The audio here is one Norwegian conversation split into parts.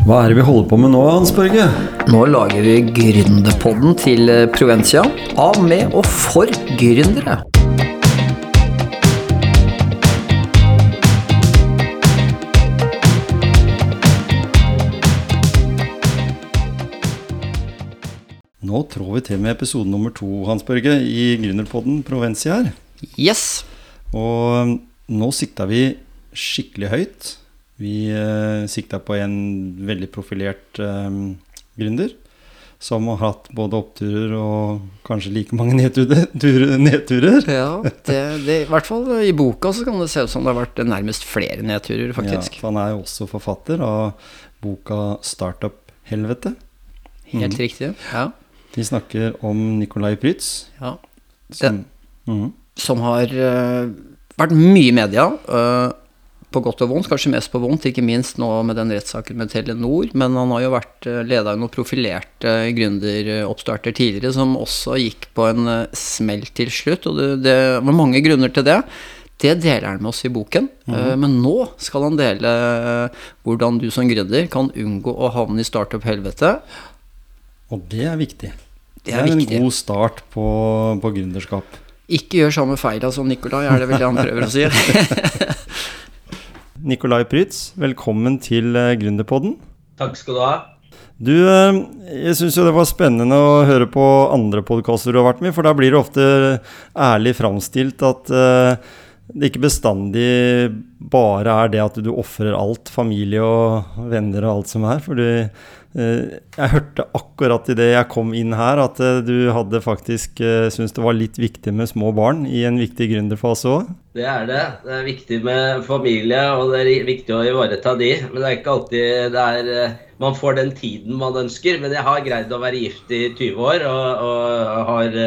Hva er det vi holder på med nå, Hans Børge? Nå lager vi Gründerpodden til eh, Provencia. Av, med og for gründere. Nå trår vi til med episode nummer to, Hans Børge, i Gründerpodden Provencia her. Yes. Og um, nå sikta vi skikkelig høyt. Vi eh, sikta på en veldig profilert eh, gründer. Som har hatt både oppturer og kanskje like mange nedturer. nedturer. Ja, det, det, i hvert fall i boka så kan det se ut som det har vært nærmest flere nedturer, faktisk. Ja, for han er jo også forfatter av boka 'Startup-helvete'. Helt mm. riktig. Ja. Vi snakker om Nicolai Prytz. ja. Som, mm. Som har uh, vært mye i media. eh, på godt og vondt, kanskje mest på vondt, ikke minst nå med den rettssaken med Telenor. Men han har jo vært leder leda av noen profilerte gründeroppstarter tidligere, som også gikk på en eh, smell til slutt. Og det, det var mange grunner til det. Det deler han med oss i boken. Eh, men nå skal han dele eh, hvordan du som gründer kan unngå å havne i startup-helvete. Og det er viktig. Det er viktig. en god start på, på gründerskap. Ikke gjør samme feila som Nicolai, er det vel det han prøver å si. Nicolai Prytz, velkommen til eh, Gründerpodden. Takk skal du ha. Du, eh, jeg syns jo det var spennende å høre på andre podkaster du har vært med for da blir det ofte ærlig framstilt at eh, det ikke bestandig bare er det at du ofrer alt, familie og venner og alt som er. For eh, jeg hørte akkurat idet jeg kom inn her at eh, du hadde faktisk uh, syntes det var litt viktig med små barn i en viktig gründerfase òg. Det er det. Det er viktig med familie, og det er viktig å ivareta de. Men det er ikke alltid det er eh, man får den tiden man ønsker. Men jeg har greid å være gift i 20 år og, og har,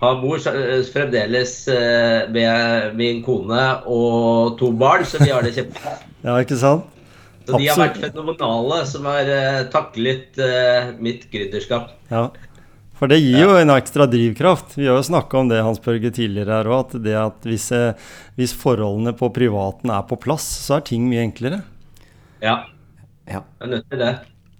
har bor eh, fremdeles eh, med min kone og to barn, så vi har det kjempefint. Ja, ikke sant? Så de har vært fenomenale som har eh, taklet mitt gründerskap. Ja, for det gir jo en ekstra drivkraft. Vi har jo snakka om det Hans Børge tidligere her òg, at det at hvis, hvis forholdene på privaten er på plass, så er ting mye enklere. Ja, Ja. jeg er nødt til det.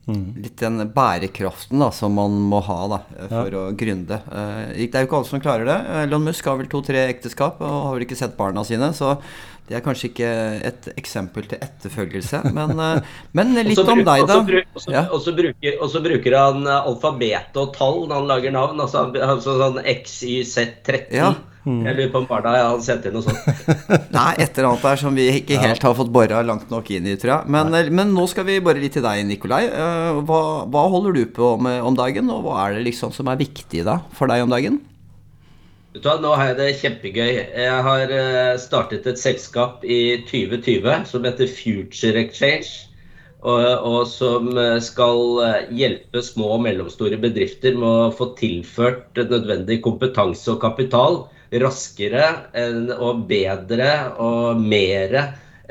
Litt den bærekraften da, som man må ha da, for å gründe. Eh, Det er jo ikke alle som klarer det. Elon Musk har vel to-tre ekteskap og har vel ikke sett barna sine, så det er kanskje ikke et eksempel til etterfølgelse. Men, eh, men litt bruk, om deg, da. så og så- Ja. Så bruker, bruker han alfabetet alfabet og tall når han lager navn. Altså, altså sånn XYZ13. Ja. Jeg lurer på om jeg hadde sett til noe sånt. Nei, et eller annet der som vi ikke helt har fått bora langt nok inn i, tror jeg. Men, men nå skal vi bare litt til deg, Nikolai. Eh, Hva, hva holder du på med om dagen, og hva er det liksom som er viktig da for deg om dagen? Vet du hva, Nå har jeg det kjempegøy. Jeg har eh, startet et selskap i 2020 som heter Future Exchange. Og, og som eh, skal hjelpe små og mellomstore bedrifter med å få tilført nødvendig kompetanse og kapital raskere enn, og bedre og mer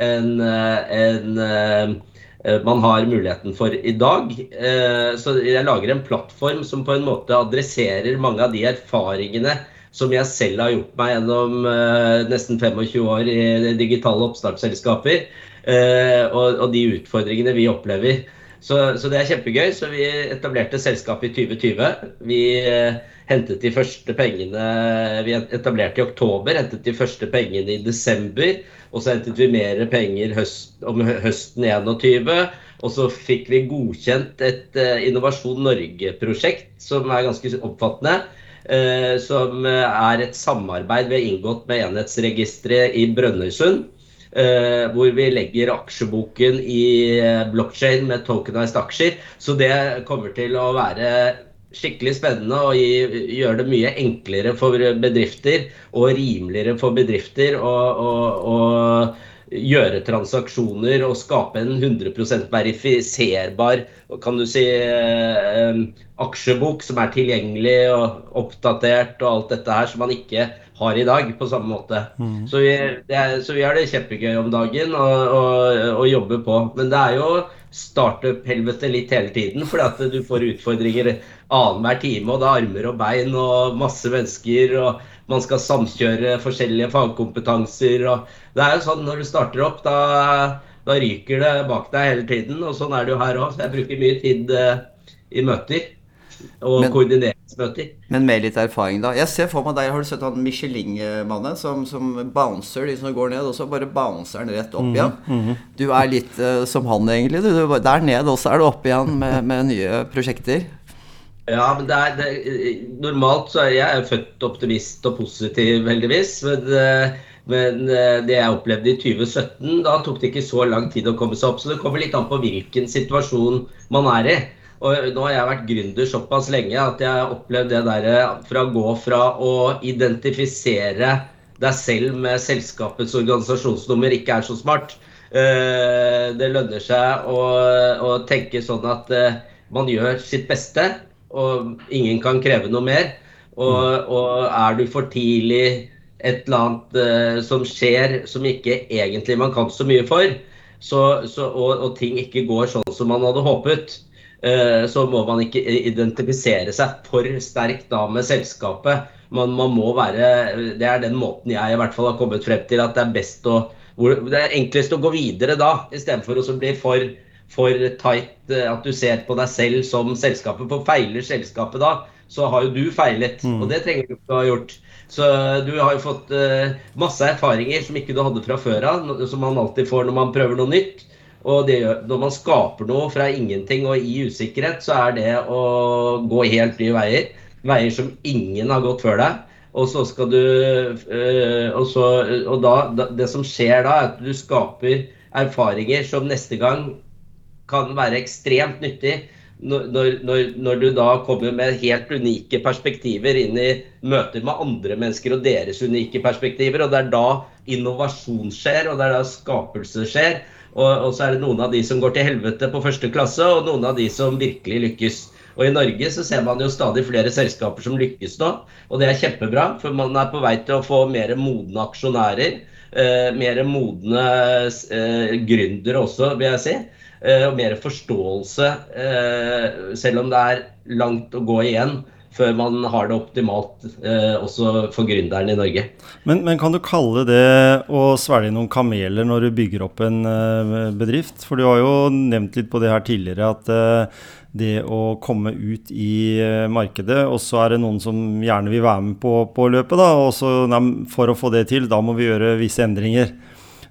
enn en, eh, man har muligheten for i dag. Eh, Så jeg lager en plattform som på en måte adresserer mange av de erfaringene som jeg selv har gjort meg gjennom eh, nesten 25 år i digitale oppstartsselskaper, og de utfordringene vi opplever. Så, så det er kjempegøy. Så vi etablerte selskapet i 2020. Vi eh, hentet de første pengene Vi etablerte i oktober, hentet de første pengene i desember. Og så hentet vi mer penger høst, om høsten 21. Og så fikk vi godkjent et eh, Innovasjon Norge-prosjekt som er ganske omfattende. eh, som er et samarbeid vi har inngått med Enhetsregisteret i Brønnøysund. Eh, hvor vi legger aksjeboken i uh, blokkjede med tokenized aksjer. Så det kommer til å være skikkelig spennende og gjøre det mye enklere for bedrifter og rimeligere for bedrifter å å- å gjøre transaksjoner og skape en 100% verifiserbar kan du si, eh, aksjebok som er tilgjengelig og oppdatert og alt dette her som man ikke har i dag på samme måte. Så, vi, det er, så vi har det kjempegøy om dagen og, og, og jobber på. Men det er jo startup-helvete litt hele tiden, fordi at du får utfordringer annenhver time, og det er armer og bein og masse mennesker, og man skal samkjøre forskjellige fagkompetanser. og Det er jo sånn når du starter opp, da da ryker det bak deg hele tiden. Og sånn er det jo her òg. Så jeg bruker mye tid i møter og men, koordineringsmøter. Men med litt erfaring, da. Jeg ser for meg deg, Har du sett han Michelin-mannen som, som, bouncer de som går ned, og så bare bouncer han rett opp igjen? Mm, -hmm. Du er litt uh, som han, egentlig. Du, du, der ned, også er du opp igjen med, med nye prosjekter. Ja, men det er, det, normalt så er jeg født optimist og positiv, heldigvis. Men, eh, men, eh, det jeg opplevde i 2017, da tok det ikke så lang tid å komme seg opp. Så det kommer litt an på hvilken situasjon man er i. Og nå har jeg vært gründer såpass lenge at jeg har opplevd det derre fra å gå fra å identifisere deg selv med selskapets organisasjonsnummer ikke er så smart. Eh, det lønner seg å, å tenke sånn at eh, man gjør sitt beste, og ingen kan kreve noe mer. Og, og er du for tidlig et eller annet som skjer som ikke egentlig man kan så mye for, så, så, og, og, ting ikke går sånn som man hadde håpet, Eh, så må man ikke identifisere seg for sterkt da med selskapet. Man, man, må være, Det er den måten jeg i hvert fall har kommet frem til at det er best å det er enklest å gå videre da, istedenfor å bli for, for tight. Eh, at du ser på deg selv som selskapet. For feiler selskapet da, så har jo du feilet. Mm. Og det trenger du ikke å ha gjort. Så du har jo fått masse erfaringer som ikke du hadde fra før av, som man alltid får når man prøver noe nytt. Og det, når man skaper noe fra ingenting og i usikkerhet, så er det å gå helt nye veier. Veier som ingen har gått før deg. Og så skal du øh, Og, så, og da, det som skjer da, er at du skaper erfaringer som neste gang kan være ekstremt nyttig. Når, når, når, du da kommer med helt unike perspektiver inn i møter med andre mennesker og deres unike perspektiver. Og det er da innovasjon skjer, og det er da skapelse skjer. Og, og, så er det noen av de som går til helvete på første klasse, og noen av de som virkelig lykkes. Og i Norge så ser man jo stadig flere selskaper som lykkes nå, og det er kjempebra. For man er på vei til å få mer modne aksjonærer. Eh, mer modne eh, gründere også, vil jeg si. Eh, og mer forståelse, eh, selv om det er langt å gå igjen før man har det optimalt eh, også for gründeren i Norge. Men, men, kan du kalle det å svelge noen kameler når du bygger opp en eh, bedrift? For du har jo nevnt litt på det her tidligere at eh, det å komme ut i eh, markedet, og så er det noen som gjerne vil være med på, på løpet, da, og så for å få det til, da må vi gjøre visse endringer.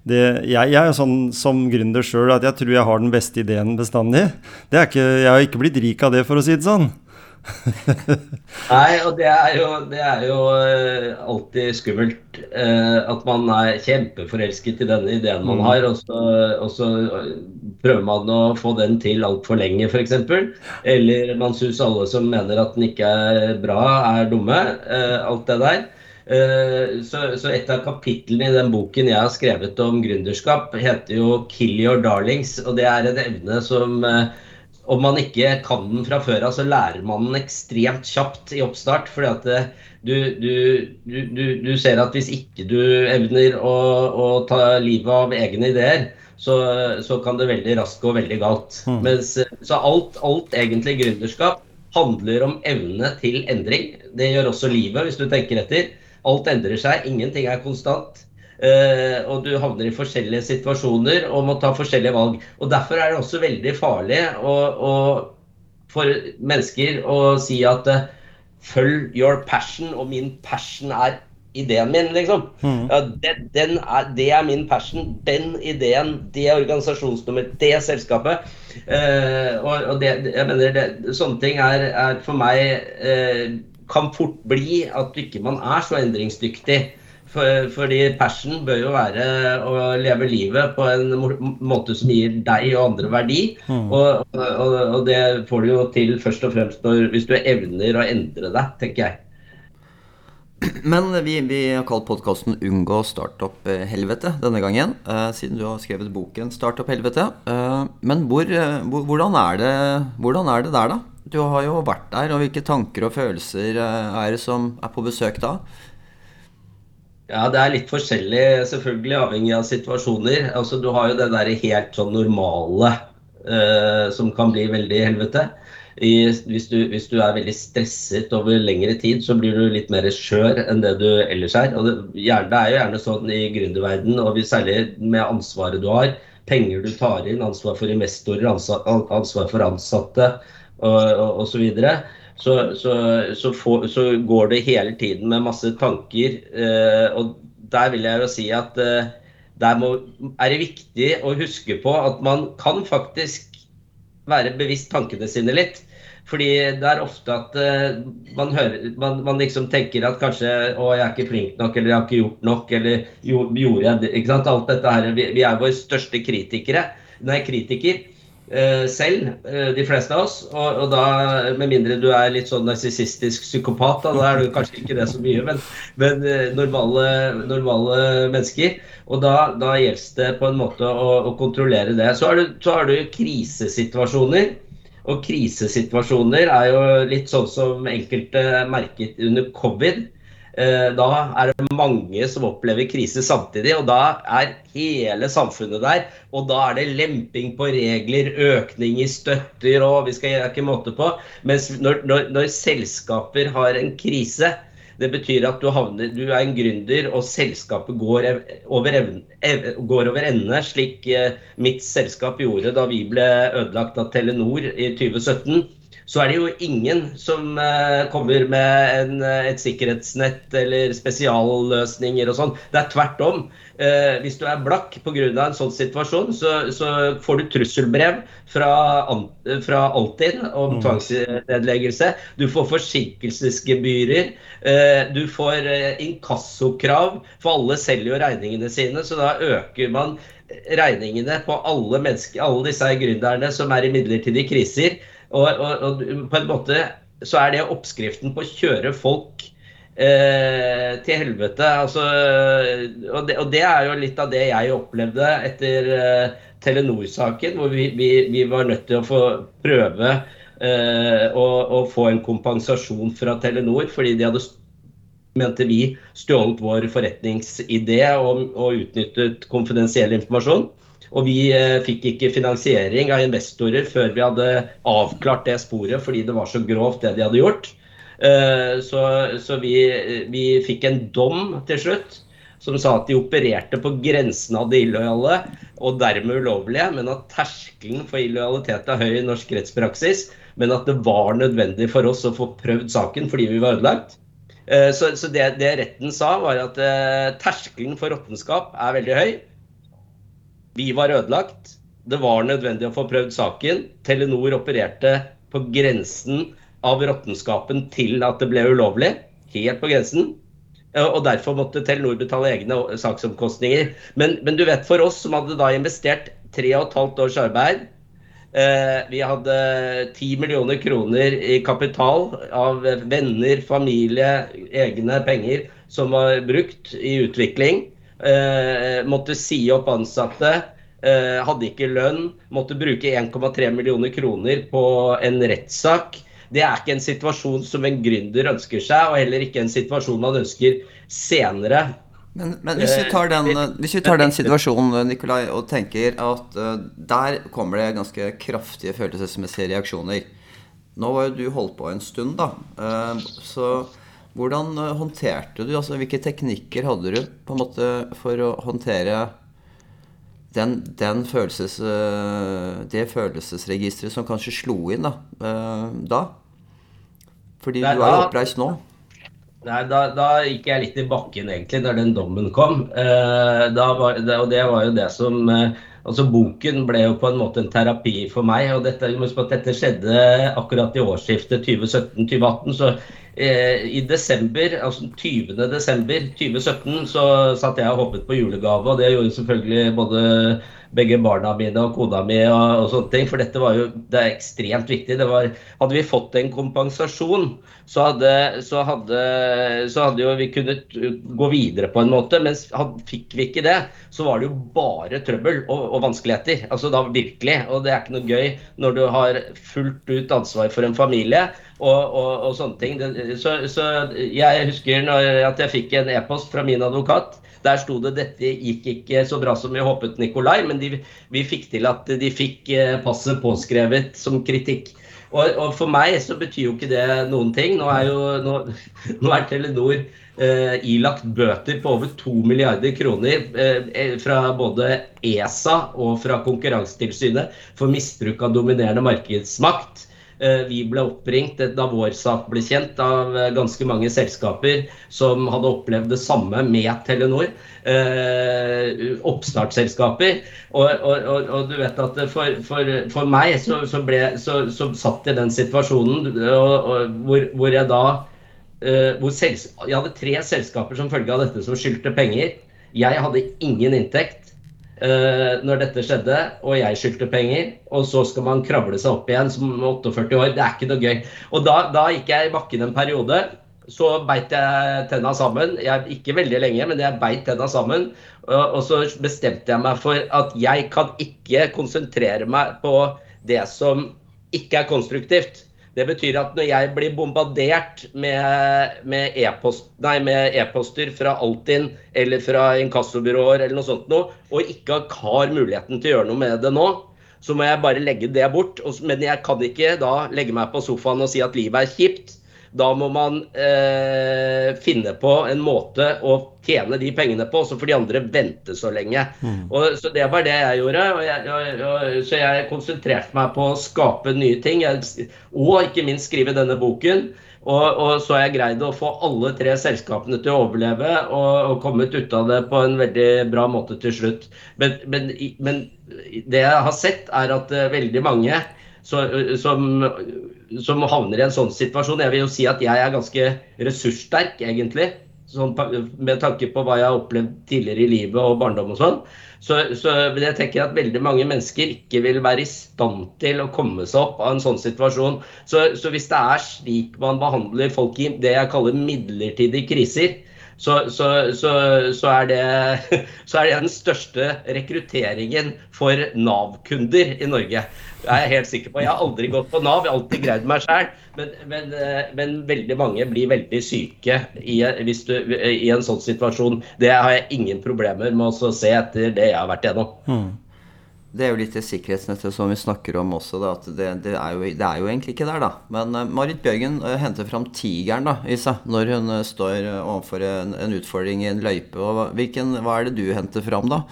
Det, jeg, jeg, er sånn som gründer sjøl at jeg tror jeg har den beste ideen bestandig. Ikke, jeg har ikke blitt rik av det, for å si det sånn. Nei, og det er jo, det er jo uh, alltid skummelt eh, at man er kjempeforelsket i denne ideen man mm. har, og så, og så, prøver man å få den til altfor lenge, f.eks. Eller man syns alle som mener at den ikke er bra, er dumme. Eh, alt det der. Så, så, et av kapitlene i den boken jeg har skrevet om gründerskap, heter jo 'Kill your darlings'. Og det er en evne som om man ikke kan den fra før av, så lærer man den ekstremt kjapt i oppstart. fordi at eh, du, du, du, du ser at hvis ikke du evner å, å, ta livet av egne ideer, så, så, kan det veldig raskt gå veldig galt. Mm. Mens, så alt, alt egentlig gründerskap handler om evne til endring. Det gjør også livet, hvis du tenker etter. Alt endrer seg, ingenting er konstant. Uh, og du havner i forskjellige situasjoner og må ta forskjellige valg. Og Derfor er det også veldig farlig å, å, for mennesker å si at uh, følg your passion, og min passion er ideen min, liksom. Mm. Ja, den, den er, det er min passion. Den ideen, det organisasjonsnummer, det selskapet. Uh, og, og det, jeg mener, det, sånne ting er, er for meg kan fort bli at ikke man er så endringsdyktig. For, fordi passion bør jo være å leve livet på en måte som gir deg og andre verdi. Mm. Og, og, og, det får du jo til først og fremst når, hvis du evner å endre deg, tenker jeg. Men vi, vi har kalt podkasten 'Unngå startup-helvete' denne gangen, uh, siden du har skrevet boken 'Startup-helvete'. Uh, men hvor, hvor, hvordan, er det, hvordan er det der, da? Du har jo vært der, og hvilke tanker og følelser er det som er på besøk da? Ja, det er litt forskjellig, selvfølgelig avhengig av situasjoner. Altså, Du har jo det der helt sånn normale uh, som kan bli veldig helvete. I, hvis, du, hvis, du, er veldig stresset over lengre tid, så blir du litt mer skjør enn det du ellers er. Og det, det er jo gjerne sånn i gründerverdenen, og særlig med ansvaret du har penger du tar inn, ansvar for investorer, ansvar for ansatte og osv. Så, så, så, for, så går det hele tiden med masse tanker. Eh, og der vil jeg jo si at eh, der må, er det viktig å huske på at man kan faktisk være bevisst tankene sine litt. Fordi det er ofte at eh, man, hører, man, man, liksom tenker at kanskje å, jeg er ikke flink nok, eller jeg har ikke gjort nok, eller gjorde jeg det? Ikke sant? Alt dette her, vi, vi er våre største kritikere. Nei, kritiker selv, uh, de fleste av oss. Og, og, da, med mindre du er litt sånn narsissistisk psykopat, da, da, er du kanskje ikke det så mye, men, men normale, normale, mennesker. Og da, da gjelder det på en måte å, å kontrollere det. Så har du krisesituasjoner og krisesituasjoner er jo litt sånn som enkelte merket under covid. Eh, da er det mange som opplever krise samtidig, og da er hele samfunnet der. Og da er det lemping på regler, økning i støtter og vi skal ikke måte på. Mens når, når, når selskaper har en krise, det betyr at du, havner, du er en gründer, og selskapet går over, evne, går over ende, slik eh, mitt selskap gjorde da vi ble ødelagt av Telenor i 2017 så er det jo ingen som uh, kommer med en, uh, et sikkerhetsnett eller spesialløsninger og sånn. Det er tvert om. Uh, hvis du er blakk pga. en sånn situasjon, så, så, får du trusselbrev fra, fra Altinn om mm. tvangsnedleggelse. Du får forsinkelsesgebyrer. du får inkassokrav, for alle selger jo regningene sine, så da øker man regningene på alle, alle disse gründerne som er i midlertidige kriser. Og, og, og, på en måte så er det oppskriften på å kjøre folk eh, til helvete. Altså, og, det, og, det, er jo litt av det jeg opplevde etter eh, Telenor-saken, hvor vi, vi, vi, var nødt til å få prøve eh, å, å, få en kompensasjon fra Telenor, fordi de hadde mente vi stjålet vår forretningsidé og, og utnyttet konfidensiell informasjon. Og vi eh, fikk ikke finansiering av investorer før vi hadde avklart det sporet, fordi det var så grovt det de hadde gjort. Eh, så, så vi, vi, fikk en dom til slutt som sa at de opererte på grensen av det illojale og dermed ulovlige, men at terskelen for illojalitet er høy i norsk rettspraksis. Men at det var nødvendig for oss å få prøvd saken fordi vi var ødelagt. Eh, så, det, retten sa, var at terskelen for råttenskap er veldig høy. Vi var ødelagt. Det var nødvendig å få prøvd saken. Telenor opererte på grensen av råttenskapen til at det ble ulovlig. Helt på grensen. Og derfor måtte Telenor betale egne saksomkostninger. Men, men du vet, for oss som hadde da investert tre og et halvt års arbeid eh, Vi hadde ti millioner kroner i kapital av venner, familie, egne penger som var brukt i utvikling. Eh, måtte si opp ansatte, eh, hadde ikke lønn, måtte bruke 1,3 millioner kroner på en rettssak. Det er ikke en situasjon som en gründer ønsker seg, og heller ikke en situasjon man ønsker senere. Men, men hvis, vi tar den, eh, hvis vi tar den situasjonen Nikolai, og tenker at der kommer det ganske kraftige følelsesmessige reaksjoner. Nå har jo du holdt på en stund, da. Så hvordan eh, håndterte du, altså hvilke teknikker hadde du på en måte for å håndtere den, den følelses, eh, det følelsesregisteret som kanskje slo inn da? Eh, da? Fordi Nei, du er jo oppreist nå. Nei, da, da, gikk jeg litt i bakken, egentlig, da den dommen kom. Var, og det var jo det som Altså, Boken ble jo på en måte en terapi for meg. og dette, dette skjedde akkurat i årsskiftet 2017-2018. så I desember, altså 20. desember 2017 så satt jeg og hoppet på julegave, og det gjorde selvfølgelig både begge barna mine og kona mi og, og, sånne ting. For dette var jo det er ekstremt viktig. Var, hadde vi fått en kompensasjon, så hadde, så hadde, så hadde jo vi kunnet gå videre på en måte. Men fikk vi ikke det, så var det jo bare trøbbel og, og vanskeligheter. Altså da virkelig. Og det er ikke noe gøy når du har fullt ut ansvar for en familie og, og, og sånne ting. Så, så, jeg husker at jeg fikk en e-post fra min advokat. Der sto det dette gikk ikke så bra som vi håpet, Nikolai, men de, vi fikk til at de fikk eh, passet påskrevet som kritikk. Og, og, for meg så betyr jo ikke det noen ting. Nå er jo nå, nå er Telenor eh, ilagt bøter på over 2 milliarder kroner eh, eh fra både ESA og fra Konkurransetilsynet for misbruk av dominerende markedsmakt. Eh, vi ble oppringt da vår sak ble kjent, av eh, ganske mange selskaper som hadde opplevd det samme med Telenor. Eh, oppstartsselskaper. Og, og, og, og, du vet at for, for, for meg så, så, ble, så, så satt jeg i den situasjonen hvor, hvor, jeg da eh, hvor Jeg hadde tre selskaper som følge av dette som skyldte penger. Jeg hadde ingen inntekt uh, når dette skjedde, og jeg skyldte penger. Og så skal man kravle seg opp igjen som 48 år. Det er ikke noe gøy. Og da, da gikk jeg i bakken en periode. Så beit jeg tenna sammen. Jeg, ikke veldig lenge, men jeg beit tenna sammen. Og, og så bestemte jeg meg for at jeg kan ikke konsentrere meg på det som ikke er konstruktivt. Det betyr at når jeg blir bombardert med e-poster e fra Altinn eller fra inkassobyråer eller noe sånt noe, og ikke har muligheten til å gjøre noe med det nå, så må jeg bare legge det bort. Men jeg kan ikke da legge meg på sofaen og si at livet er kjipt. Da må man eh, finne på en måte å tjene de pengene på, også for de andre vente så lenge. Mm. Og, så Det var det jeg gjorde. Og jeg, og, og, så jeg konsentrerte meg på å skape nye ting. Jeg, og ikke minst skrive denne boken. Og, så har jeg greid å få alle tre selskapene til å overleve og, kommet ut av det på en veldig bra måte til slutt. Men, men, men det jeg har sett, er at uh, veldig mange så, som som havner i en sånn situasjon. Jeg vil jo si at jeg er ganske ressurssterk, egentlig. Sånn, med tanke på hva jeg har opplevd tidligere i livet og barndom og sånn. Så, så jeg tenker at veldig mange mennesker ikke vil være i stand til å komme seg opp av en sånn situasjon. Så, så hvis det er slik man behandler folk i det jeg kaller midlertidige kriser, så, så, så, er det, så er det den største rekrutteringen for Nav-kunder i Norge. Det er jeg helt sikker på. Jeg har aldri gått på Nav, jeg har alltid greid meg sjøl. Men, men, eh, men, veldig mange blir veldig syke i, du, i, en sånn situasjon. Det har jeg ingen problemer med å se etter det jeg har vært igjennom. Mm. Det er jo litt det sikkerhetsnettet som vi snakker om også. Da, at det, det, er jo, det, er jo, egentlig ikke der, da. Men uh, Marit Bjørgen uh, henter fram tigeren da, i når hun uh, står overfor en, en, utfordring i en løype. Og hvilken, hva er det du henter fram da?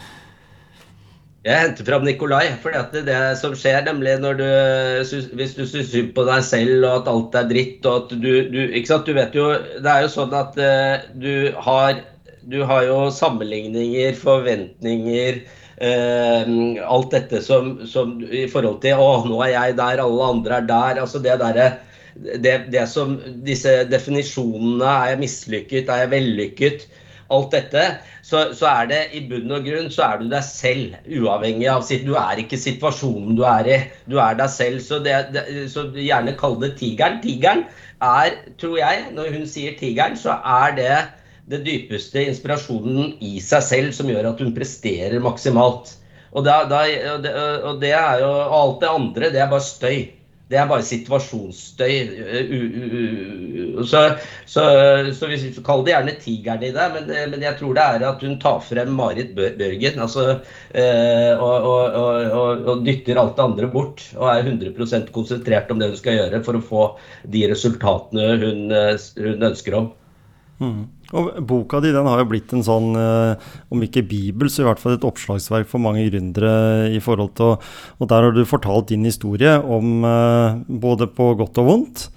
Jeg henter fram Nikolai. For det, det som skjer, nemlig når du Hvis du syns synd på deg selv og at alt er dritt og at du, du Ikke sant. Du vet jo Det er jo sånn at du har Du har jo sammenligninger, forventninger alt dette som, som, i forhold til Å, nå er jeg der, alle andre er der. altså det der, det, det som Disse definisjonene Er jeg mislykket? Er jeg vellykket? Alt dette. Så, så, er det i bunn og grunn så er du deg selv, uavhengig av sitt Du er ikke situasjonen du er i. Du er deg selv. Så, det, det, så gjerne kall det tigeren. Tigeren er, tror jeg, når hun sier tigeren, så er det det dypeste inspirasjonen i seg selv som gjør at hun presterer maksimalt. Og, da, det, og det, er jo og alt det andre, det er bare støy. Det er bare situasjonsstøy. Så, så, så vi kaller det gjerne tigeren i det, men, men, jeg tror det er at hun tar frem Marit Børgen altså, eh, og, og, og, dytter alt det andre bort. Og er 100% konsentrert om det hun skal gjøre for å få de resultatene hun, hun ønsker om. Mm. Og Boka di den har jo blitt en sånn, eh, om ikke bibel, så i hvert fall et oppslagsverk for mange gründere. i forhold til, Og der har du fortalt din historie om eh, både på godt og vondt.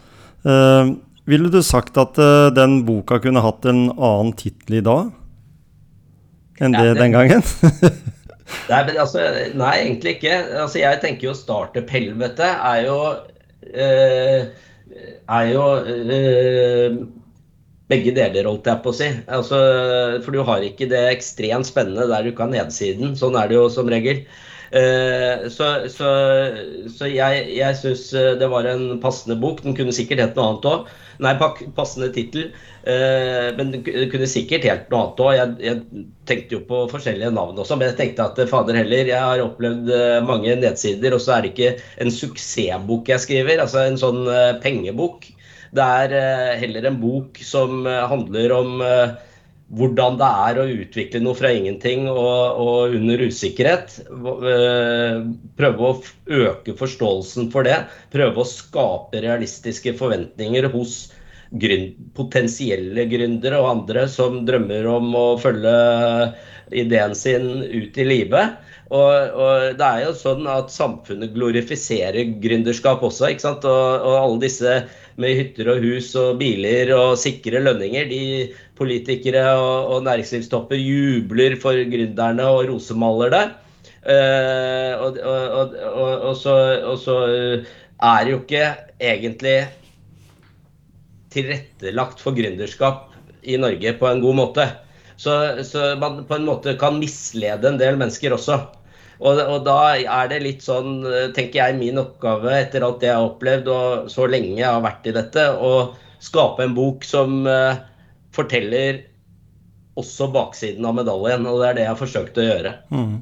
Eh, ville du sagt at den boka kunne hatt en annen tittel i dag enn det, ja, det den gangen? nei, altså, nei, egentlig ikke. Altså, jeg tenker jo startup-helvete er jo eh, er jo eh, begge deler, holdt jeg på å si. Altså, for du har ikke det ekstremt spennende der du ikke har nedsiden. Sånn er det jo som regel. Uh, så, så, så, jeg, jeg syns eh, det var en passende bok. Den kunne sikkert hett noe annet òg. Nei, passende tittel. Uh, men den kunne sikkert helt noe annet òg. Jeg, jeg, tenkte jo på forskjellige navn også, men jeg tenkte at fader heller, jeg har opplevd mange nedsider, og så er det ikke en suksessbok jeg skriver, altså en sånn pengebok. Det er heller en bok som handler om hvordan det er å utvikle noe fra ingenting og, og, under usikkerhet. Prøve å øke forståelsen for det. Prøve å skape realistiske forventninger hos grunn, potensielle gründere og andre som drømmer om å følge ideen sin ut i livet. Og, og, det er jo sånn at samfunnet glorifiserer gründerskap også. ikke sant? Og, og, alle disse med hytter og hus og biler og sikre lønninger, de politikere og, og næringslivstopper jubler for gründerne og rosemaler det. Uh, og, så, og så er det jo ikke egentlig tilrettelagt for gründerskap i Norge på en god måte. Så, så, man på en måte kan mislede en del mennesker også. Og, og, da er det litt sånn, tenker jeg, min oppgave etter alt det jeg har opplevd og så lenge jeg har vært i dette, å skape en bok som uh, forteller også baksiden av medaljen. Og det er det jeg har forsøkt å gjøre. Mm.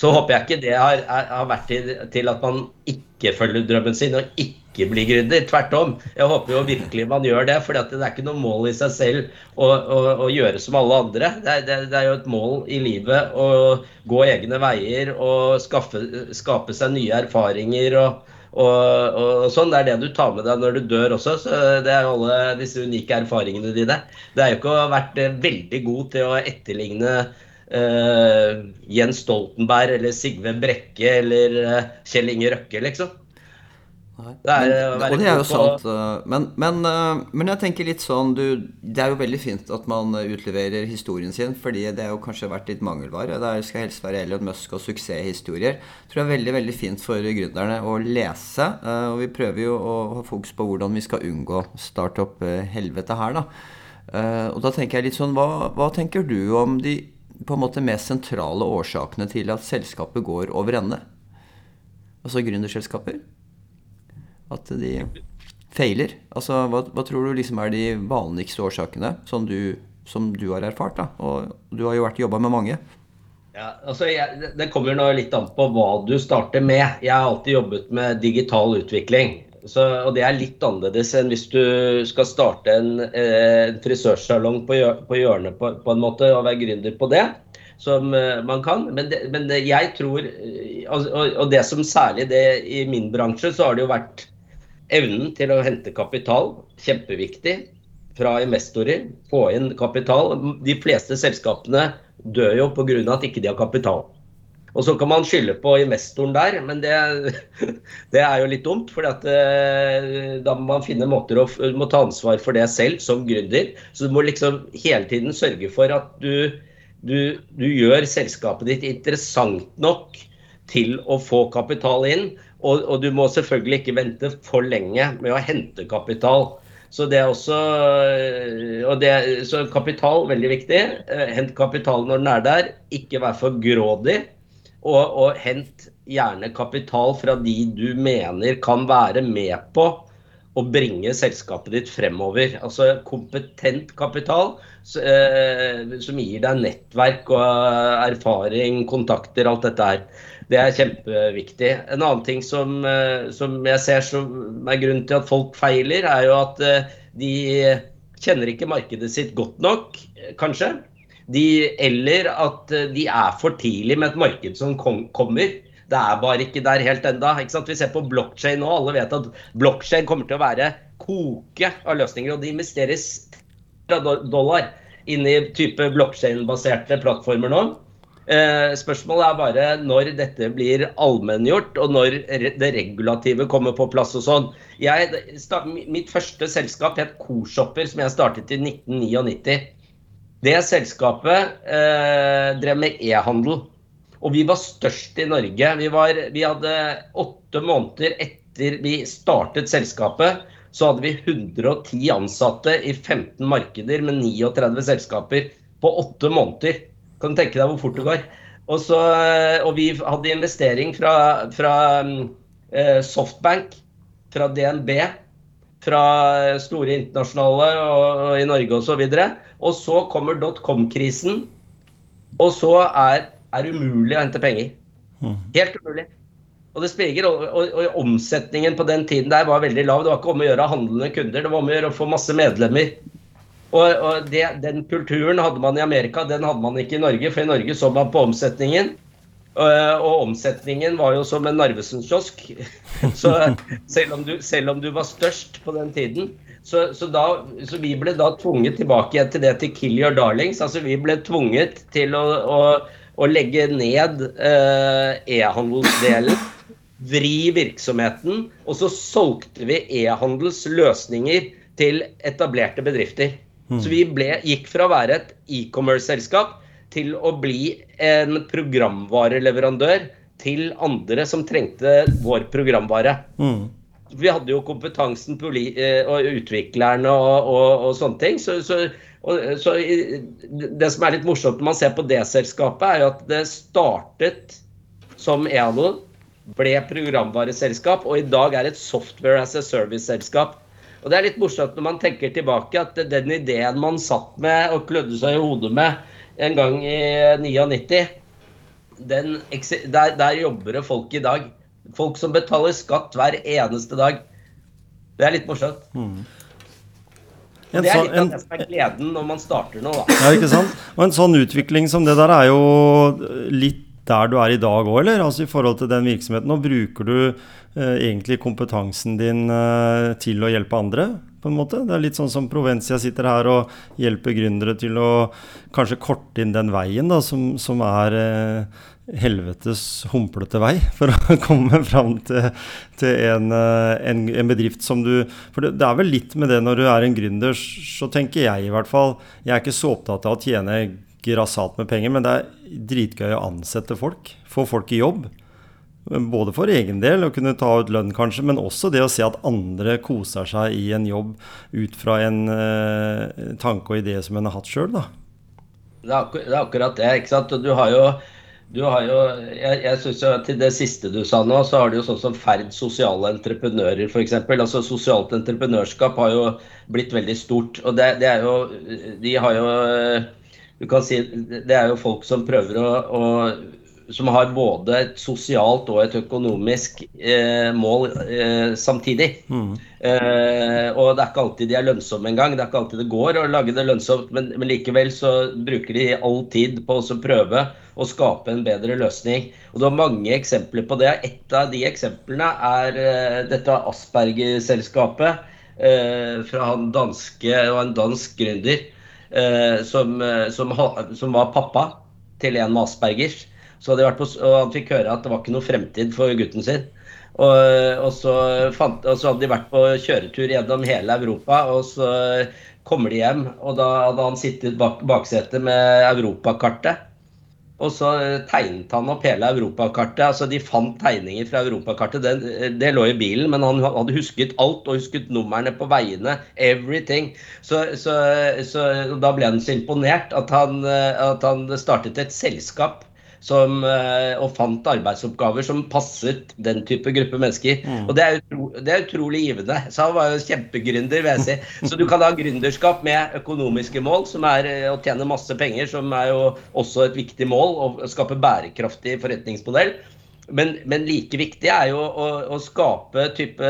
Så håper jeg ikke det har, har vært til, til, at man ikke følger drømmen sin og ikke blir gründer. Tvert om. Jeg håper jo virkelig man gjør det, for det er ikke noe mål i seg selv å, å, å gjøre som alle andre. Det er, det, det er, jo et mål i livet å gå egne veier og skaffe, skape seg nye erfaringer. og og, og, sånn, Det er det du tar med deg når du dør også. så Det er alle disse unike erfaringene dine. Det er jo ikke vært veldig god til å etterligne uh, Jens Stoltenberg eller Sigve Brekke eller uh, Kjell Inge Røkke, liksom. Det er, men, og det er jo sant. Eh, men, men, men, jeg tenker litt sånn du, Det er jo veldig fint at man utleverer historien sin, fordi det har jo kanskje vært litt mangelvare. Det skal helst være Elliot Musk og suksesshistorier. Tror det er veldig veldig fint for gründerne å lese. Og vi prøver jo å ha fokus på hvordan vi skal unngå startup-helvete her, da. Og da tenker jeg litt sånn hva, hva tenker du om de på en måte mest sentrale årsakene til at selskapet går over ende? Altså gründerselskaper? At de feiler? Altså, hva, hva, tror du liksom er de vanligste årsakene som du, som du har erfart? da? Og du har jo vært jobba med mange. Ja, altså jeg, Det kommer nå litt an på hva du starter med. Jeg har alltid jobbet med digital utvikling. Så, og det er litt annerledes enn hvis du skal starte en eh, frisørsalong på, hjørnet på, på, en måte og være gründer på det. Som eh, man kan. Men, det, men det, jeg tror eh, og, og, det som særlig det i min bransje, så har det jo vært evnen til å hente kapital. Kjempeviktig. Fra investorer. Få inn kapital. De fleste selskapene dør jo pga. at ikke de har kapital. Og så kan man skylde på investoren der, men det, det er jo litt dumt. For eh, da må man finne måter å må ta ansvar for det selv som gründer. Så du må liksom hele tiden sørge for at du, du, du gjør selskapet ditt interessant nok til å få kapital inn. Og, og, du må selvfølgelig ikke vente for lenge med å hente kapital. Så det er også og det, Så kapital, veldig viktig. Eh, hent kapital når den er der. Ikke vær for grådig. Og, og hent gjerne kapital fra de du mener kan være med på å bringe selskapet ditt fremover. Altså kompetent kapital eh, som gir deg nettverk og erfaring, kontakter, alt dette her. Det er kjempeviktig. En annen ting som, eh, som jeg ser som er grunnen til at folk feiler, er jo at eh, de kjenner ikke markedet sitt godt nok, kanskje. De, eller at eh, de er for tidlig med et marked som kom, kommer. Det er bare ikke der helt enda. Vi ser på blokkjede nå. Alle vet at blokkjede kommer til å være koke av løsninger. Og det investeres dollar inn i type blokkjede-baserte plattformer nå. Eh, spørsmålet er bare når dette blir allmenngjort, og når det regulative kommer på plass og sånn. Jeg, mitt første selskap het Korshopper, som jeg startet i 1999. Det selskapet eh, drev med e-handel. Og vi var størst i Norge. Vi, var, vi, hadde åtte måneder etter vi startet selskapet, så hadde vi 110 ansatte i 15 markeder med 39 selskaper på åtte måneder. Kan tenke deg hvor fort det går? Og, så, eh, og vi hadde investering fra, fra eh, Softbank, fra DNB, fra store internasjonale og, og i Norge osv. Og, så og så kommer dotcom-krisen, og så er, det umulig å hente penger. Mm. Helt umulig. Og det spiger, og, og, og, omsetningen på den tiden der var veldig lav. Det var ikke om å gjøre å handle med kunder, det var om å gjøre å få masse medlemmer. Og, og det, Den kulturen hadde man i Amerika, den hadde man ikke i Norge. For i Norge så man på omsetningen. Og, og omsetningen var jo som en Narvesen-kiosk. Så selv om, du, selv om, du, var størst på den tiden så, så, da, så, vi ble da tvunget tilbake igjen til det til 'kill your darlings'. Altså vi ble tvunget til å, å, å legge ned eh, e-handelsdelen. Vri virksomheten. Og så solgte vi e-handels løsninger til etablerte bedrifter. Så vi ble, gikk fra å være et e-commerce-selskap til å bli en programvareleverandør til andre som trengte vår programvare. Mm. Vi hadde jo kompetansen på og utviklerne og, og, og sånne ting. Så, så, og, så, det som er litt morsomt når man ser på det selskapet, er jo at det startet som EANO, ble programvareselskap, og i dag er et software as a service-selskap. Og det er litt morsomt når man tenker tilbake at den ideen man satt med og klødde seg i hodet med en gang i 99. Den, der, der, jobber det folk i dag. Folk som betaler skatt hver eneste dag. Det er litt morsomt. Mm. det er litt av det som er gleden når man starter noe, da. Ja, ikke sant? Og en sånn utvikling som det der er jo litt der du er i dag òg, eller? Altså i forhold til den virksomheten. Nå bruker du eh, egentlig kompetansen din eh, til å hjelpe andre på en måte. Det er litt sånn som Provencia sitter her og hjelper gründere til å kanskje korte inn den veien da, som, som er eh, helvetes humplete vei for å komme fram til, til en, eh, en, en, bedrift som du For det, det, er vel litt med det når du er en gründer, så tenker jeg i hvert fall Jeg er ikke så opptatt av å tjene grassat med penger, men det er dritgøy å ansette folk. Få folk i jobb. Både for egen del, å kunne ta ut lønn kanskje, men også det å se at andre koser seg i en jobb ut fra en eh, tanke og idé som en har hatt sjøl, da. Det er, akkur det er, akkurat det. ikke sant? Du har jo, du har jo Jeg, jeg synes jo Til det siste du sa nå, så har du jo sånn som Ferd sosiale entreprenører, f.eks. Altså Sosialt entreprenørskap har jo blitt veldig stort. Og det, det er jo De har jo Du kan si Det er jo folk som prøver å, å som har både et sosialt og et økonomisk eh, mål eh, samtidig. Mm. Eh, og det er ikke alltid de er lønnsomme engang. Det er ikke alltid det går å lage det lønnsomt, men, men likevel så bruker de all tid på å prøve å skape en bedre løsning. Og det er mange eksempler på det. Et av de eksemplene er eh, dette Asperger-selskapet eh, fra han danske og en dansk gründer som, som, som var pappa til en med Aspergers. Så hadde på, og han fikk høre at det var ikke noe fremtid for gutten sin. Og, og, så fant, og, så hadde de vært på kjøretur gjennom hele Europa, og så kommer de hjem. Og da hadde han sittet bak baksetet med europakartet. Og så tegnet han opp hele europakartet. altså De fant tegninger fra europakartet. Det, det lå i bilen, men han hadde husket alt og husket numrene på veiene. Everything. Så, så, så da ble han så imponert at han, at han startet et selskap som, eh, og fant arbeidsoppgaver som passet den type gruppe mennesker. Mm. Og det er, utro, det er, utrolig givende. Så han var jo kjempegründer, vil jeg si. Så du kan ha gründerskap med økonomiske mål, som er eh, å tjene masse penger, som er jo også et viktig mål, å skape bærekraftig forretningsmodell. Men, men, like viktig er jo å, å skape type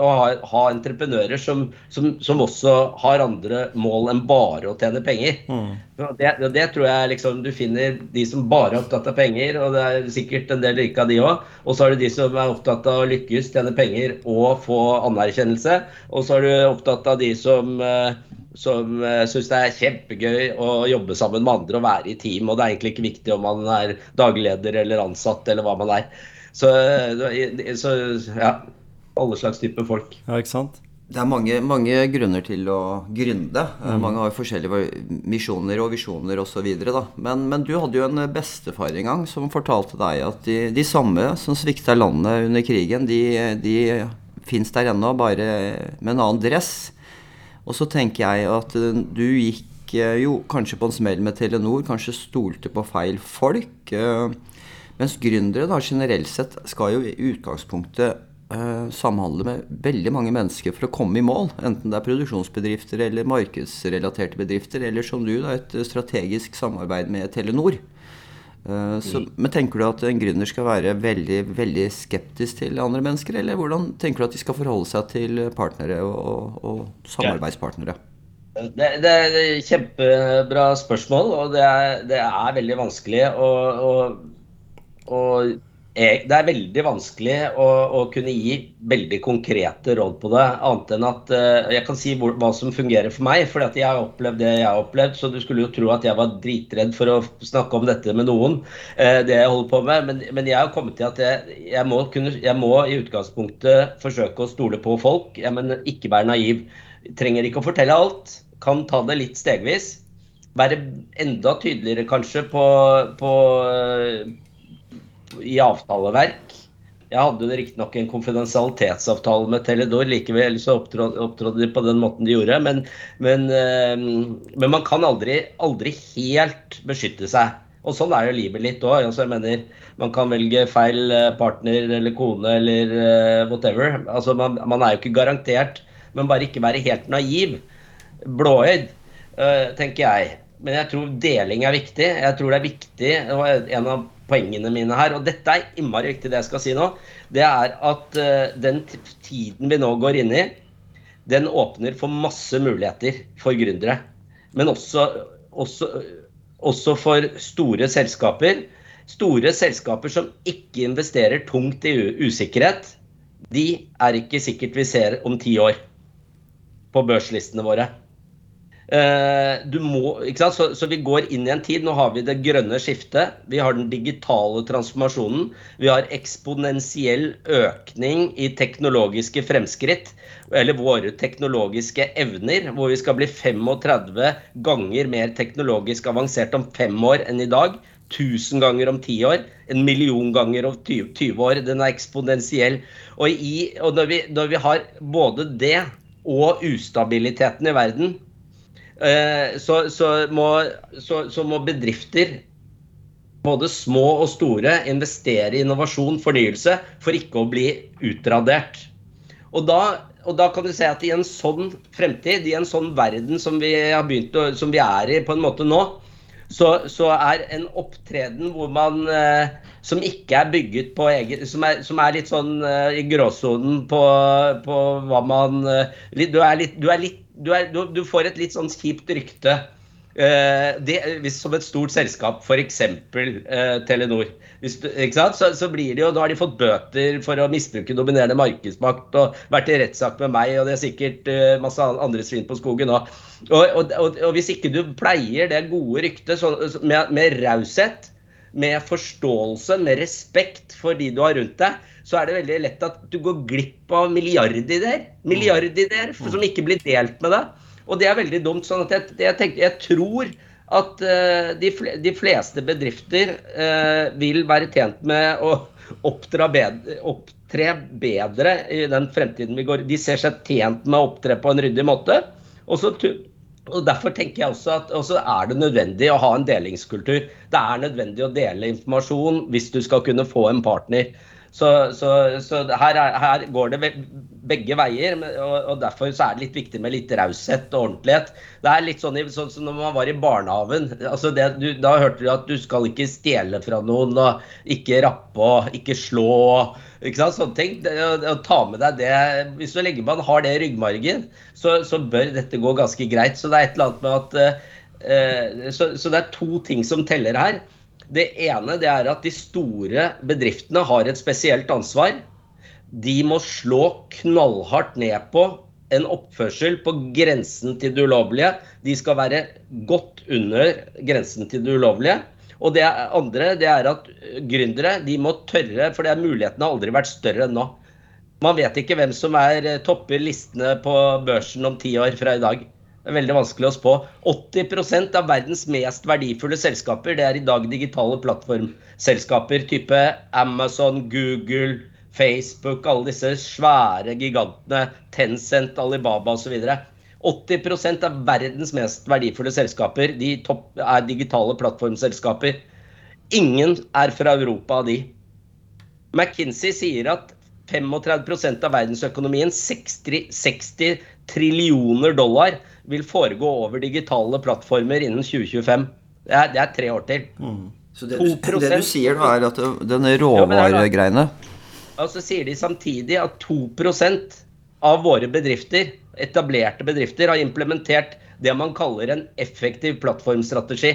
Å ha, ha entreprenører som, som, som, også har andre mål enn bare å tjene penger. Mm. Det, det, tror jeg liksom du finner de som bare er opptatt av penger, og det er sikkert en del like av de òg. Og så har du de som er opptatt av å lykkes, tjene penger og få anerkjennelse. Og så er du opptatt av de som uh, som uh, syns det er kjempegøy å jobbe sammen med andre og være i team. Og det er egentlig ikke viktig om man er dagleder eller ansatt eller hva man er. Så, eh, så ja, alle slags type folk. Ja, ikke sant? Det er mange, mange grunner til å gründe. Eh, mm. Mange har forskjellige misjoner og visjoner osv. Men, men du hadde jo en bestefar en gang som fortalte deg at de, de samme som svikta landet under krigen, de, de fins der ennå, bare med en annen dress. Og så tenker jeg at eh, du gikk eh, jo kanskje på en smell med Telenor, kanskje stolte på feil folk. Eh, mens gründere da generelt sett skal jo i utgangspunktet samhandle med veldig mange mennesker for å komme i mål. Enten det er produksjonsbedrifter eller markedsrelaterte bedrifter, eller som du, da, et strategisk samarbeid med Telenor. Uh, så, mm. Men tenker du at en gründer skal være veldig, veldig skeptisk til andre mennesker, eller hvordan tenker du at de skal forholde seg til partnere og, og, og samarbeidspartnere? Det, det, er et kjempebra spørsmål, og det er, det er veldig vanskelig å, å det er veldig vanskelig å, å, kunne gi veldig konkrete råd på det. Annet enn at uh, jeg kan si hvor, hva som fungerer for meg. For jeg har opplevd det jeg har opplevd. Så du skulle jo tro at jeg var dritredd for å snakke om dette med noen. Uh, det jeg holder på med. Men, men, jeg har kommet til at jeg, jeg, må kunne, jeg, må i utgangspunktet forsøke å stole på folk. Jeg, men ikke være naiv. Trenger ikke å fortelle alt. Kan ta det litt stegvis. Være enda tydeligere kanskje på, på i avtaleverk. Jeg hadde riktignok en konfidensialitetsavtale med Teledor, likevel så opptrådde de på den måten de gjorde. Men, men, eh, men man kan aldri, aldri, helt beskytte seg. Og sånn er jo livet litt òg. Altså, man kan velge feil eh, partner eller kone eller uh, whatever. Altså, man, man, er jo ikke garantert, men bare ikke være helt naiv. Blåøyd, tenker jeg. Men jeg tror deling er viktig. Jeg tror det er viktig. Var en av poengene mine her. Og dette er innmari viktig, det jeg skal si nå. Det er at uh, den tiden vi nå går inn i, den åpner for masse muligheter for gründere. Men også, også, også for store selskaper. Store selskaper som ikke investerer tungt i usikkerhet, de er ikke sikkert vi ser om ti år på børslistene våre. Eh, må? Så, så, vi går inn i en tid. Nå har vi det grønne skiftet. Vi har den digitale transformasjonen. Vi har eksponentiell økning i teknologiske fremskritt. Eller våre teknologiske evner, hvor vi skal bli 35 ganger mer teknologisk avansert om fem år enn i dag. 1000 ganger om ti år. En million ganger om 20 år. Den er eksponentiell. Og, i, og når, vi, når vi har både det og ustabiliteten i verden så, så, må, så, så, må, bedrifter, både små og store, investere i innovasjon, fornyelse, for ikke å bli utradert. Og da, og da kan du se at i en sånn fremtid, i en sånn verden som vi, å, som vi er i på en måte nå, så, så er en opptreden hvor man eh, som ikke er bygget på egen Som er, som er litt sånn eh, i gråsonen på, på, hva man eh, du, er litt, du er litt du, er, du, du, får et litt sånn kjipt rykte. Eh, det, som et stort selskap, f.eks. Eh, Telenor. Hvis så, så, blir det jo, Da har de fått bøter for å misbruke dominerende markedsmakt og vært i rettssak med meg, og det er sikkert uh, masse andre svin på skogen òg. Og, og, og, og, hvis ikke du pleier det gode ryktet så, med, med raushet, med forståelse, med respekt for de du har rundt deg, så er det veldig lett at du går glipp av milliardideer. Milliardideer som ikke blir delt med deg. Og det er veldig dumt. sånn at jeg, jeg, tenker, jeg tror at uh, de, fleste bedrifter uh, vil være tjent med å opptre bedre i den fremtiden vi går De ser seg tjent med å opptre på en ryddig måte. Og, så, og Derfor tenker jeg også at også er det nødvendig å ha en delingskultur. Det er nødvendig å dele informasjon hvis du skal kunne få en partner. Så, så, så her, er, her, går det begge veier, og, og, derfor er det litt viktig med litt raushet og ordentlighet. Det er litt sånn, sånn som når man var i barnehagen. Altså det, du, da hørte du at du skal ikke stjele fra noen, og ikke rappe og ikke slå. Ikke sant? Sånne ting. Å ta med deg det Hvis så lenge man har det i ryggmargen, så, så, bør dette gå ganske greit. Så det er et eller annet med at uh, så, så det er to ting som teller her. Det ene det er at de store bedriftene har et spesielt ansvar. De må slå knallhardt ned på en oppførsel på grensen til det ulovlige. De skal være godt under grensen til det ulovlige. Og det andre det er at gründere de må tørre, for mulighetene har aldri vært større enn nå. Man vet ikke hvem som er topper listene på børsen om ti år fra i dag. Det er veldig vanskelig å spå. 80% av verdens mest verdifulle selskaper det er i dag digitale plattformselskaper. Type Amazon, Google, Facebook, alle disse svære gigantene. Tencent, Alibaba osv. 80% av verdens mest verdifulle selskaper de er digitale plattformselskaper. Ingen er fra Europa av de. McKinsey sier at 35% av verdensøkonomien, 60, 60 trillioner dollar, vil foregå over digitale plattformer innen 2025. Det er, det er tre år til. Mm. Så det, det du sier da, er at denne råvaregreiene ja, Og så sier de samtidig at 2% av våre bedrifter, etablerte bedrifter, har implementert det man kaller en effektiv plattformstrategi.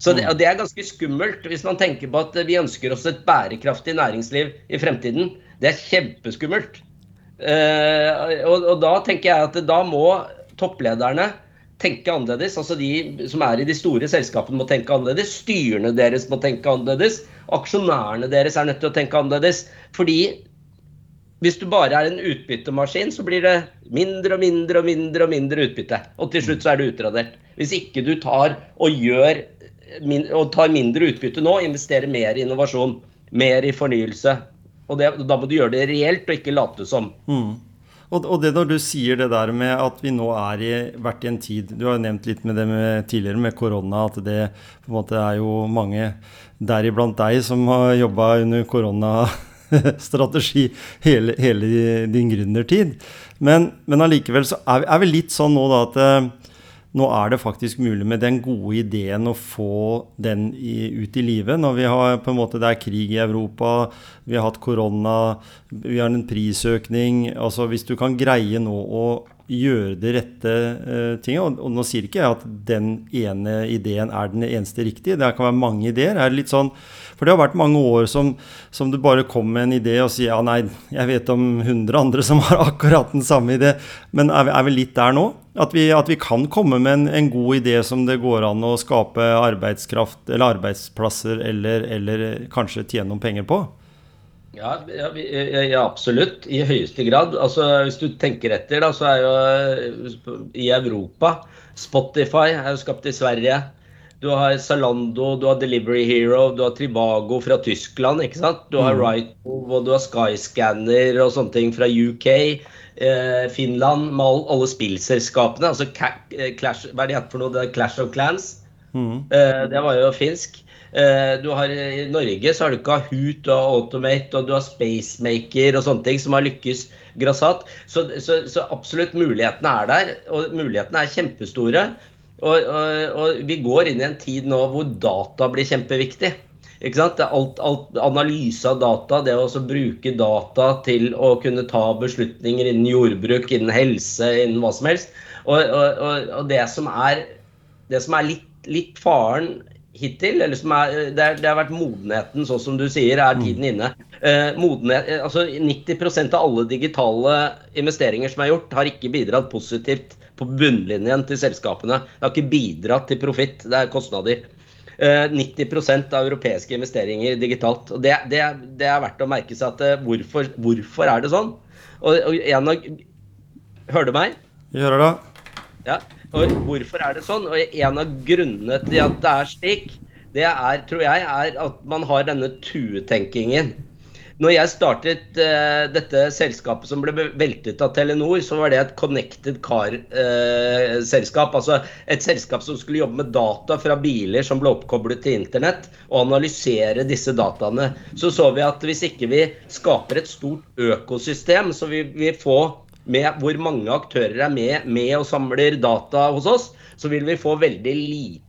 Så det, og det er ganske skummelt hvis man tenker på at vi ønsker oss et bærekraftig næringsliv i fremtiden. Det er kjempeskummelt. Uh, og, og, da tenker jeg at da må topplederne tenke annerledes. Altså de som er i de store selskapene må tenke annerledes. Styrene deres må tenke annerledes. Aksjonærene deres er nødt til å tenke annerledes. Fordi hvis du bare er en utbyttemaskin, så blir det mindre og mindre og mindre og mindre utbytte. Og til slutt så er du utradert. Hvis ikke du tar og gjør og tar mindre utbytte nå, investerer mer i innovasjon, mer i fornyelse. Og det, da må du gjøre det reelt og ikke late som. Mm. Og, og, det når du sier det der med at vi nå er i, vært i en tid Du har jo nevnt litt med det med, tidligere med korona, at det på en måte er jo mange, deriblant deg, som har jobba under koronastrategi hele, hele din gründertid. Men, men allikevel så er vi, er vi litt sånn nå da at eh, nå er det faktisk mulig med den gode ideen å få den i, ut i livet. Når vi har på en måte, Det er krig i Europa, vi har hatt korona, vi har en prisøkning. altså Hvis du kan greie nå å gjøre det rette uh, tinget. Og, og, nå sier ikke jeg at den ene ideen er den eneste riktige. Det kan være mange ideer. Er det litt sånn, for det har vært mange år som, som du bare kom med en idé og sier ja, nei, jeg vet om 100 andre som har akkurat den samme idé. Men er vi, er vi litt der nå? At vi, at vi, kan komme med en, en, god idé som det går an å skape arbeidskraft eller arbeidsplasser eller, eller kanskje tjene noen penger på? Ja, ja, ja, absolutt. I høyeste grad. Altså, hvis du tenker etter, da, så er jo i Europa Spotify er jo skapt i Sverige. Du har Zalando, du har Delivery Hero, du har Tribago fra Tyskland. ikke sant? Du har mm. Rightmove og du har Skyscanner og sånne ting fra UK. Eh, Finland med alle spillselskapene. altså eh, Clash, Hva er det for noe? Det er Clash of Clans. Mm. Eh, det var jo finsk. Eh, du har, I Norge så har du ikke Hoot har Automate og du har Spacemaker og sånne ting som har lykkes grassat. Så, så, så absolutt mulighetene er der, og mulighetene er kjempestore. Og, og, og, vi går inn i en tid nå hvor data blir kjempeviktig. Ikke sant? Alt, alt, analyse av data, det å bruke data til å kunne ta beslutninger innen jordbruk, innen helse, innen hva som helst. Og, og det som er, det som er litt, litt faren hittil. eller som er, det, det, har vært modenheten, sånn som du sier, er tiden inne. Eh, modenhet, eh, altså 90% av alle digitale investeringer som er gjort, har ikke bidratt positivt på bunnlinjen til selskapene. Det har ikke bidratt til profitt, det er kostnader. Eh, 90% av europeiske investeringer digitalt. og Det, det, det er verdt å merke seg at eh, hvorfor, hvorfor er det sånn? Og, og en av, Hører du meg? Gjør det. Ja. Og hvorfor er det sånn? Og en av grunnene til at det er slik, det er, tror jeg, er at man har denne tuetenkingen. Når jeg startet uh, dette selskapet som ble veltet av Telenor, så var det et connected car-selskap. Uh, altså et selskap som skulle jobbe med data fra biler som ble oppkoblet til internett, og analysere disse dataene. Så så vi at hvis ikke vi skaper et stort økosystem, så vil vi få med hvor mange aktører er med, med og samler data hos oss, så vil vi få veldig lite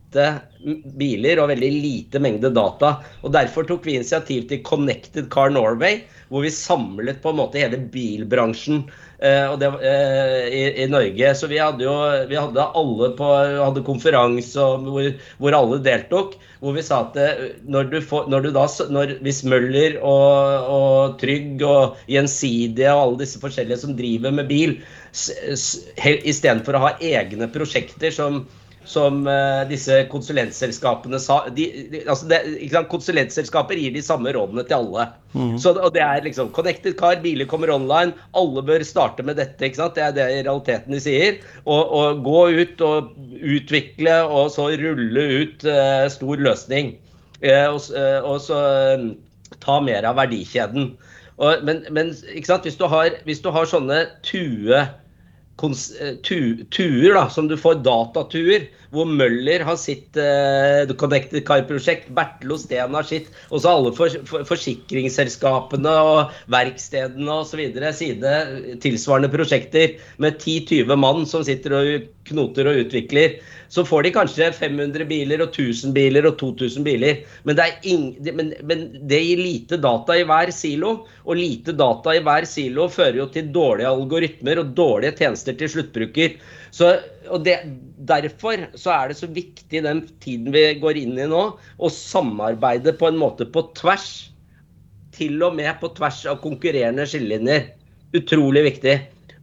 biler og veldig lite mengde data. Og Derfor tok vi initiativ til Connected Car Norway, hvor vi samlet på en måte hele bilbransjen Uh, det, eh, i, i, Norge. Så vi hadde jo vi hadde alle på hadde konferanse hvor, hvor, alle deltok. Hvor vi sa at eh, når du, får, når du da når, Hvis Møller og, og Trygg og Gjensidige og alle disse forskjellige som driver med bil, istedenfor å ha egne prosjekter som som uh, disse konsulentselskapene sa de, de, altså det, Konsulentselskaper gir de samme rådene til alle. Mm. Så, og det er liksom Connected car, biler kommer online. Alle bør starte med dette. Det er det i realiteten de sier. Og, og gå ut og utvikle, og så rulle ut uh, stor løsning. Uh, og, og, så ta mer av verdikjeden. Og, men, men? Hvis, du har, hvis du har sånne tue eh, tu, tuer, da, som du får datatuer, hvor Møller har sitt uh, Connected Car-prosjekt, Bertel Steen har sitt, og så alle for, for, forsikringsselskapene og verkstedene osv. sine tilsvarende prosjekter med 10-20 mann som sitter og knoter og utvikler så får de kanskje 500 biler og 1000 biler og 2000 biler. Men det, men, men det, gir lite data i hver silo, og lite data i hver silo fører jo til dårlige algoritmer og dårlige tjenester til sluttbruker. Så, og det, Derfor så er det så viktig den tiden vi går inn i nå, å samarbeide på en måte på tvers. Til og med på tvers av konkurrerende skillelinjer. Utrolig viktig.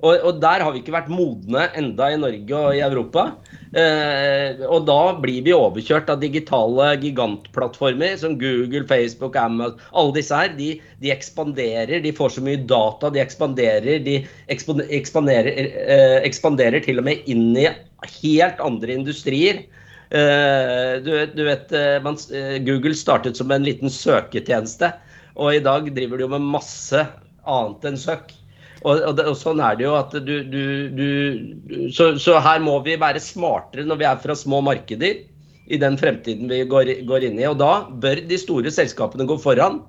Og, og, der har vi ikke vært modne enda i Norge og i Europa. Eh, og da blir vi overkjørt av digitale gigantplattformer som Google, Facebook, Amazon. Alle disse her, de, de ekspanderer. De får så mye data, de ekspanderer. De ekspanderer, eh, ekspanderer til og med inn i helt andre industrier. Eh, du, du, vet, eh, man, eh, Google startet som en liten søketjeneste, og i dag driver de jo med masse annet enn søk. Og, og, og, sånn er det jo at du, du, du så, så, her må vi være smartere når vi er fra små markeder i den fremtiden vi går, går inn i. Og da bør de store selskapene gå foran.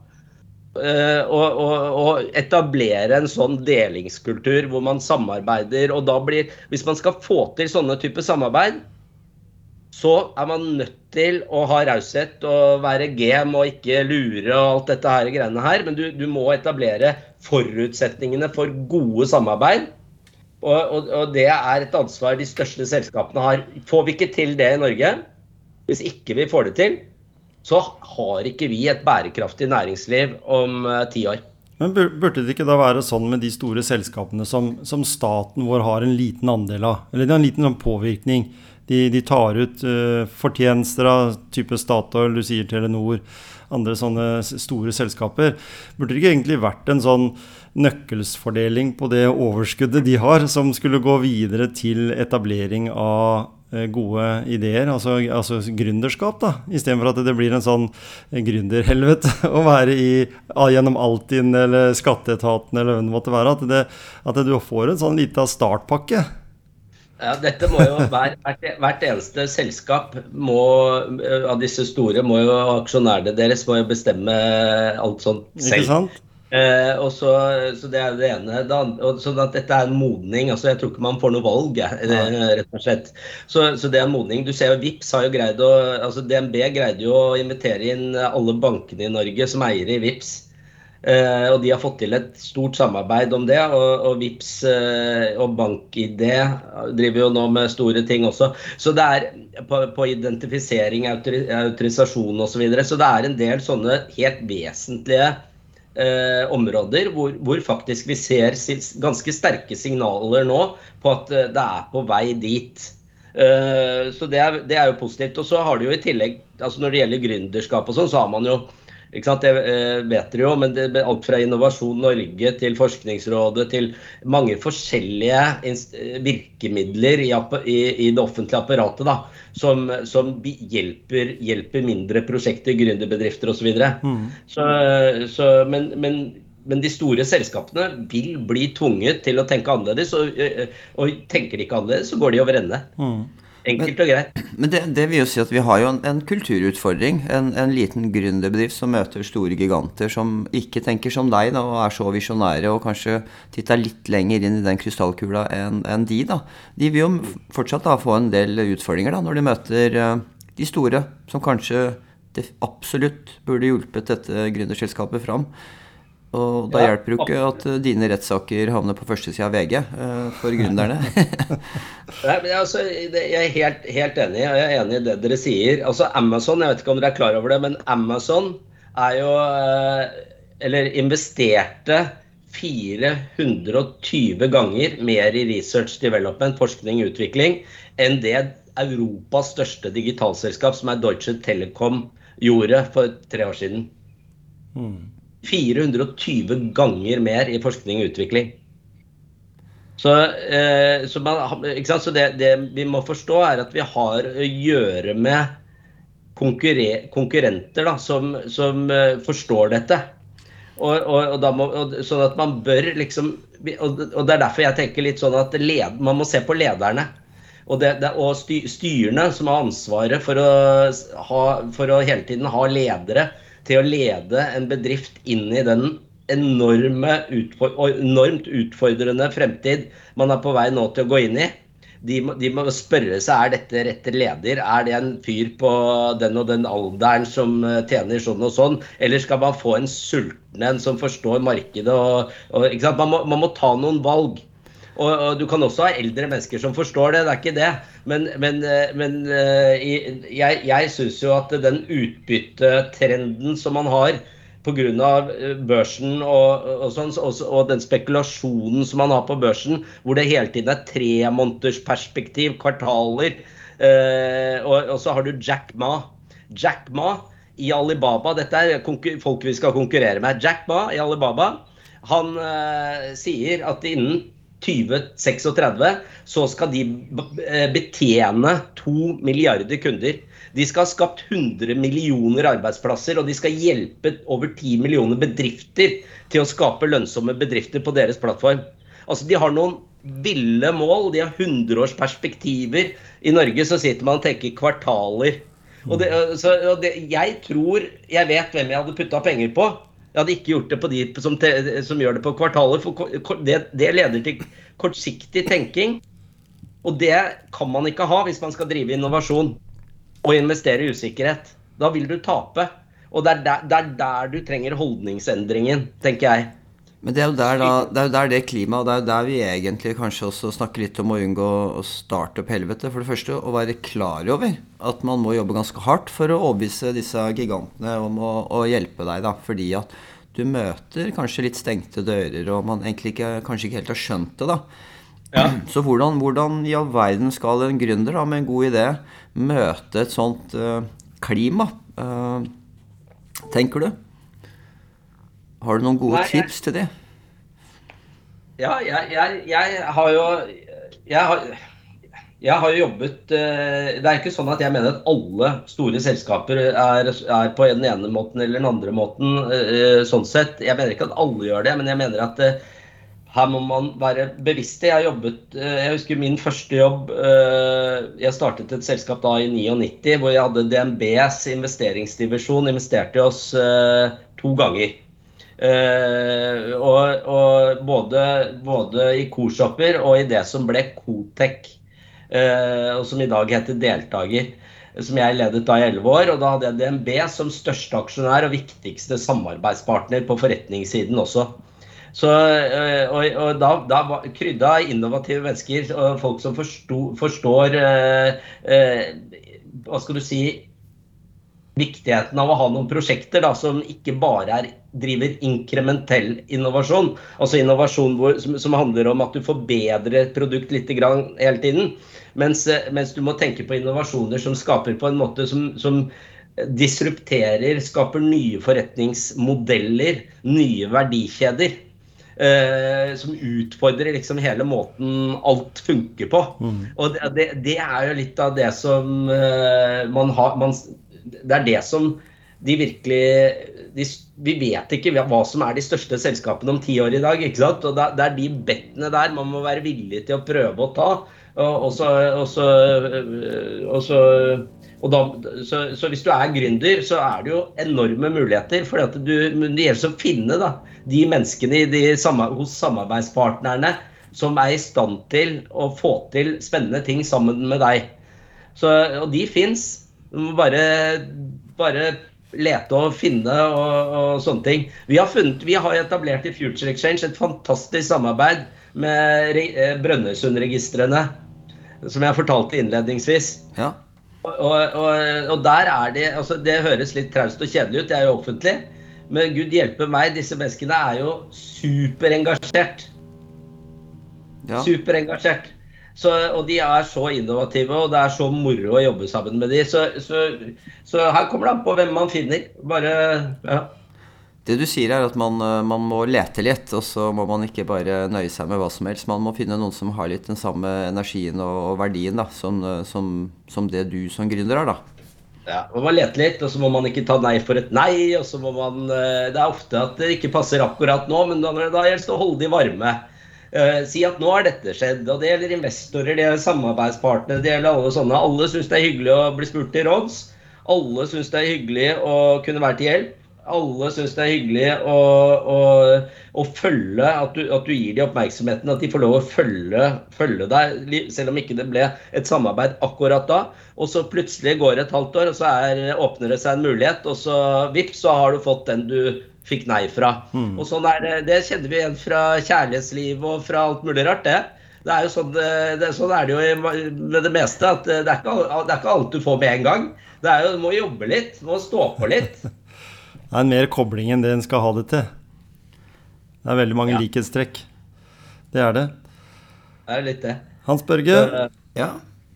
Uh, og, og, etablere en sånn delingskultur hvor man samarbeider. Og da blir Hvis man skal få til sånne typer samarbeid, så er man nødt til å ha raushet og være game og ikke lure og alt dette her greiene her. Men du, du må etablere forutsetningene for gode samarbeid. Og, og, og, det er et ansvar de største selskapene har. Får vi ikke til det i Norge, hvis ikke vi får det til, så har ikke vi et bærekraftig næringsliv om uh, ti år. Men Burde det ikke da være sånn med de store selskapene som, som staten vår har en liten andel av, eller en liten sånn påvirkning? De, de tar ut uh, fortjenester av type Statoil, du sier Telenor, andre sånne store selskaper. Burde det ikke egentlig vært en sånn nøkkelsfordeling på det overskuddet de har, som skulle gå videre til etablering av uh, gode ideer, altså, altså gründerskap, da, istedenfor at det blir en sånn gründerhelvete å være i gjennom Altinn eller Skatteetaten eller hva det måtte være. At, det, at du får en sånn lita startpakke. Ja, dette må jo hvert, hvert, eneste selskap må, eh, av disse store må jo aksjonærene deres må jo bestemme alt sånt selv. Ikke sant? Eh, og så, så Det er det ene. Det andre, sånn at dette er en modning. altså Jeg tror ikke man får noe valg, ja. rett og slett. Så, så, det er en modning. Du ser jo Vips har jo greid å, altså DNB greide jo å invitere inn alle bankene i Norge som eiere i Vips. Uh, og de har fått til et stort samarbeid om det. Og, og Vips eh, og BankID driver jo nå med store ting også. Så det er på, på identifisering, autori, autorisasjon osv. Så, videre. så det er en del sånne helt vesentlige eh, områder hvor, hvor, faktisk vi ser ganske sterke signaler nå på at det er på vei dit. så det er, det er, jo positivt. Og så har det jo i tillegg, altså når det gjelder gründerskap og sånn, så har man jo ikke sant? Det eh, vet dere jo, men det alt fra Innovasjon Norge til Forskningsrådet til mange forskjellige virkemidler i, i, i det offentlige apparatet da, som, som hjelper, hjelper, mindre prosjekter, gründerbedrifter osv. Mm. Så, så, men, men, men, de store selskapene vil bli tvunget til å tenke annerledes, og, og tenker de ikke annerledes, så går de over ende. Mm. Enkelt og greit. Men det, det, vil jo si at vi har jo en, en kulturutfordring. En, en, liten gründerbedrift som møter store giganter som ikke tenker som deg da, og er så visjonære og kanskje titter litt lenger inn i den krystallkula enn en de. da. De vil jo fortsatt da få en del utfordringer da, når de møter uh, de store, som kanskje absolutt burde hjulpet dette gründerselskapet fram. Og da ja. hjelper jo ikke at eh, dine rettssaker havner på førstesida av VG uh, for gründerne. Nei, men altså, jeg er helt, helt, enig. Jeg er enig i det dere sier. Altså Amazon, jeg vet ikke om dere er klar over det, men Amazon er jo uh, Eller investerte 420 ganger mer i research development, forskning og utvikling, enn det Europas største digitalselskap, som er Deutsche Telekom, gjorde for tre år siden. Mm. 420 ganger mer i forskning og utvikling. Så, eh, så, man, så det, det, vi må forstå, er at vi har å gjøre med konkurrenter da, som, som uh, forstår dette. Og, og, og, må, sånn at man bør liksom Og det er derfor jeg tenker litt sånn at led, man må se på lederne. Og, det, det, og styrene som har ansvaret for å, ha, for å hele tiden ha ledere til å lede en bedrift inn i den enorme enormt utfordrende fremtid man er på vei nå til å gå inn i. De må, de må, spørre seg er dette rette leder. Er det en fyr på den og den alderen som eh, tjener sånn og sånn? Eller skal man få en sulten en som forstår markedet? Og, og, man, må, man, må, ta noen valg. Og, og, du kan også ha eldre mennesker som forstår det, det er ikke det. Men, men, eh, men eh, jeg, jeg syns jo at den utbyttetrenden som man har, pga. Eh, børsen og, og, sånn, og, og, den spekulasjonen som man har på børsen, hvor det hele tiden er tremånedersperspektiv, kvartaler. Eh, og, så har du Jack Ma. Jack Ma i Alibaba, dette er folk vi skal konkurrere med. Jack Ma i Alibaba, han eh, sier at innen 2036 så skal de eh, betjene to milliarder kunder. De skal ha skapt 100 millioner arbeidsplasser, og de skal hjelpe over 10 millioner bedrifter til å skape lønnsomme bedrifter på deres plattform. Altså, De har noen ville mål, de har 100-årsperspektiver. I Norge så sitter man og tenker kvartaler. Og det, så, og det, jeg tror jeg vet hvem jeg hadde putta penger på. Jeg hadde ikke gjort det på de som, som gjør det på kvartaler, for det, det leder til kortsiktig tenking. Og det kan man ikke ha hvis man skal drive innovasjon og investere i usikkerhet. Da vil du tape. Og det er der, det er der du trenger holdningsendringen, tenker jeg. Men det er jo der, da, det, er jo der det klimaet, det er jo der vi egentlig kanskje også snakker litt om å unngå å starte opp helvete. For det første å være klar over at man må jobbe ganske hardt for å overbevise disse gigantene om å, å hjelpe deg. da, Fordi at du møter kanskje litt stengte dører, og man egentlig ikke, kanskje ikke helt har skjønt det. da. Ja. Så hvordan, hvordan, i all verden skal en gründer da, med en god idé møte et sånt uh, klima, uh, tenker du? Har du noen gode Nei, tips til det? Ja, jeg, jeg, jeg, har jo jeg har, jeg har jobbet uh, Det er ikke sånn at jeg mener at alle store selskaper er, er på den ene måten eller den andre måten. sånn sett. Jeg mener ikke at alle gjør det, men jeg mener at her må man være bevisst. Jeg har jobbet eh, Jeg husker min første jobb eh, Jeg startet et selskap da i 99 hvor jeg hadde DNBs investeringsdivisjon. Investerte i oss eh, to ganger. Og, og både, både, i Korshopper og i det som ble Kotec, og som i dag heter Deltaker. Som jeg ledet da i elleve år. Og da hadde jeg DNB som største aksjonær og viktigste samarbeidspartner på forretningssiden også. Så, uh, og, og da, da krydda innovative mennesker og folk som forsto, forstår eh, eh, Hva skal du si Viktigheten av å ha noen prosjekter da, som ikke bare er, driver inkrementell innovasjon. Altså innovasjon hvor, som, som, handler om at du forbedrer et produkt litt hele tiden. Mens, eh, mens, du må tenke på innovasjoner som skaper på en måte som, som disrupterer, skaper nye forretningsmodeller, nye verdikjeder. Uh, som utfordrer liksom hele måten alt funker på. Mm. Og det, det, er jo litt av det som uh, man har man, Det er det som de virkelig de, Vi vet ikke hva som er de største selskapene om ti år i dag. ikke sant? Og det, er de bettene der man må være villig til å prøve å ta. Og, så, og så, og så da, så, hvis du er gründer, så er det jo enorme muligheter. For det gjelder å finne da, de menneskene de, hos samarbeidspartnerne som er i stand til å få til spennende ting sammen med deg. Og de fins. Du må bare, bare lete og finne og, og, sånne ting. Vi har, funnet, vi har etablert i Future Exchange et fantastisk samarbeid med eh, Brønnøysundregistrene, som jeg fortalte innledningsvis. Ja. Og, og, og, der er det altså Det høres litt traust og kjedelig ut, det er jo offentlig. Men gud hjelpe meg, disse menneskene er jo superengasjert. Ja. Superengasjert. Så, og de er så innovative, og det er så moro å jobbe sammen med de. Så, så, så her kommer det an på hvem man finner. Bare ja. Det du sier er at man, eh, man, må lete litt, og så må man ikke bare nøye seg med hva som helst. Man må finne noen som har litt den samme energien og, verdien da, som, eh, som, som, det du som gründer har. da. Ja, Man må lete litt, og så må man ikke ta nei for et nei. og så må man, eh, Det er ofte at det ikke passer akkurat nå, men da, da gjelder det å holde de varme. Uh, si at nå har dette skjedd. og Det gjelder investorer, det gjelder samarbeidspartnere, det gjelder alle sånne. Alle syns det er hyggelig å bli spurt til råds. Alle syns det er hyggelig å kunne være til hjelp. Alle syns det er hyggelig å, å, å følge, at du, at du, gir dem oppmerksomheten. At de får lov å følge, følge, deg, selv om ikke det ble et samarbeid akkurat da. Og så plutselig går det et halvt år, og så er, åpner det seg en mulighet, og så vips, så har du fått den du fikk nei fra. Mm. Og sånn er, Det kjenner vi igjen fra kjærlighetsliv og fra alt mulig rart, det. Det er jo sånn, det, sånn er det jo med det meste. at det er, ikke, det er ikke alt du får med en gang. Det er jo, Du må jobbe litt, du må stå på litt. Det er mer kobling enn det en skal ha det til. Det er veldig mange ja. likhetstrekk. Det er det. Det er litt det. Hans Børge, ja.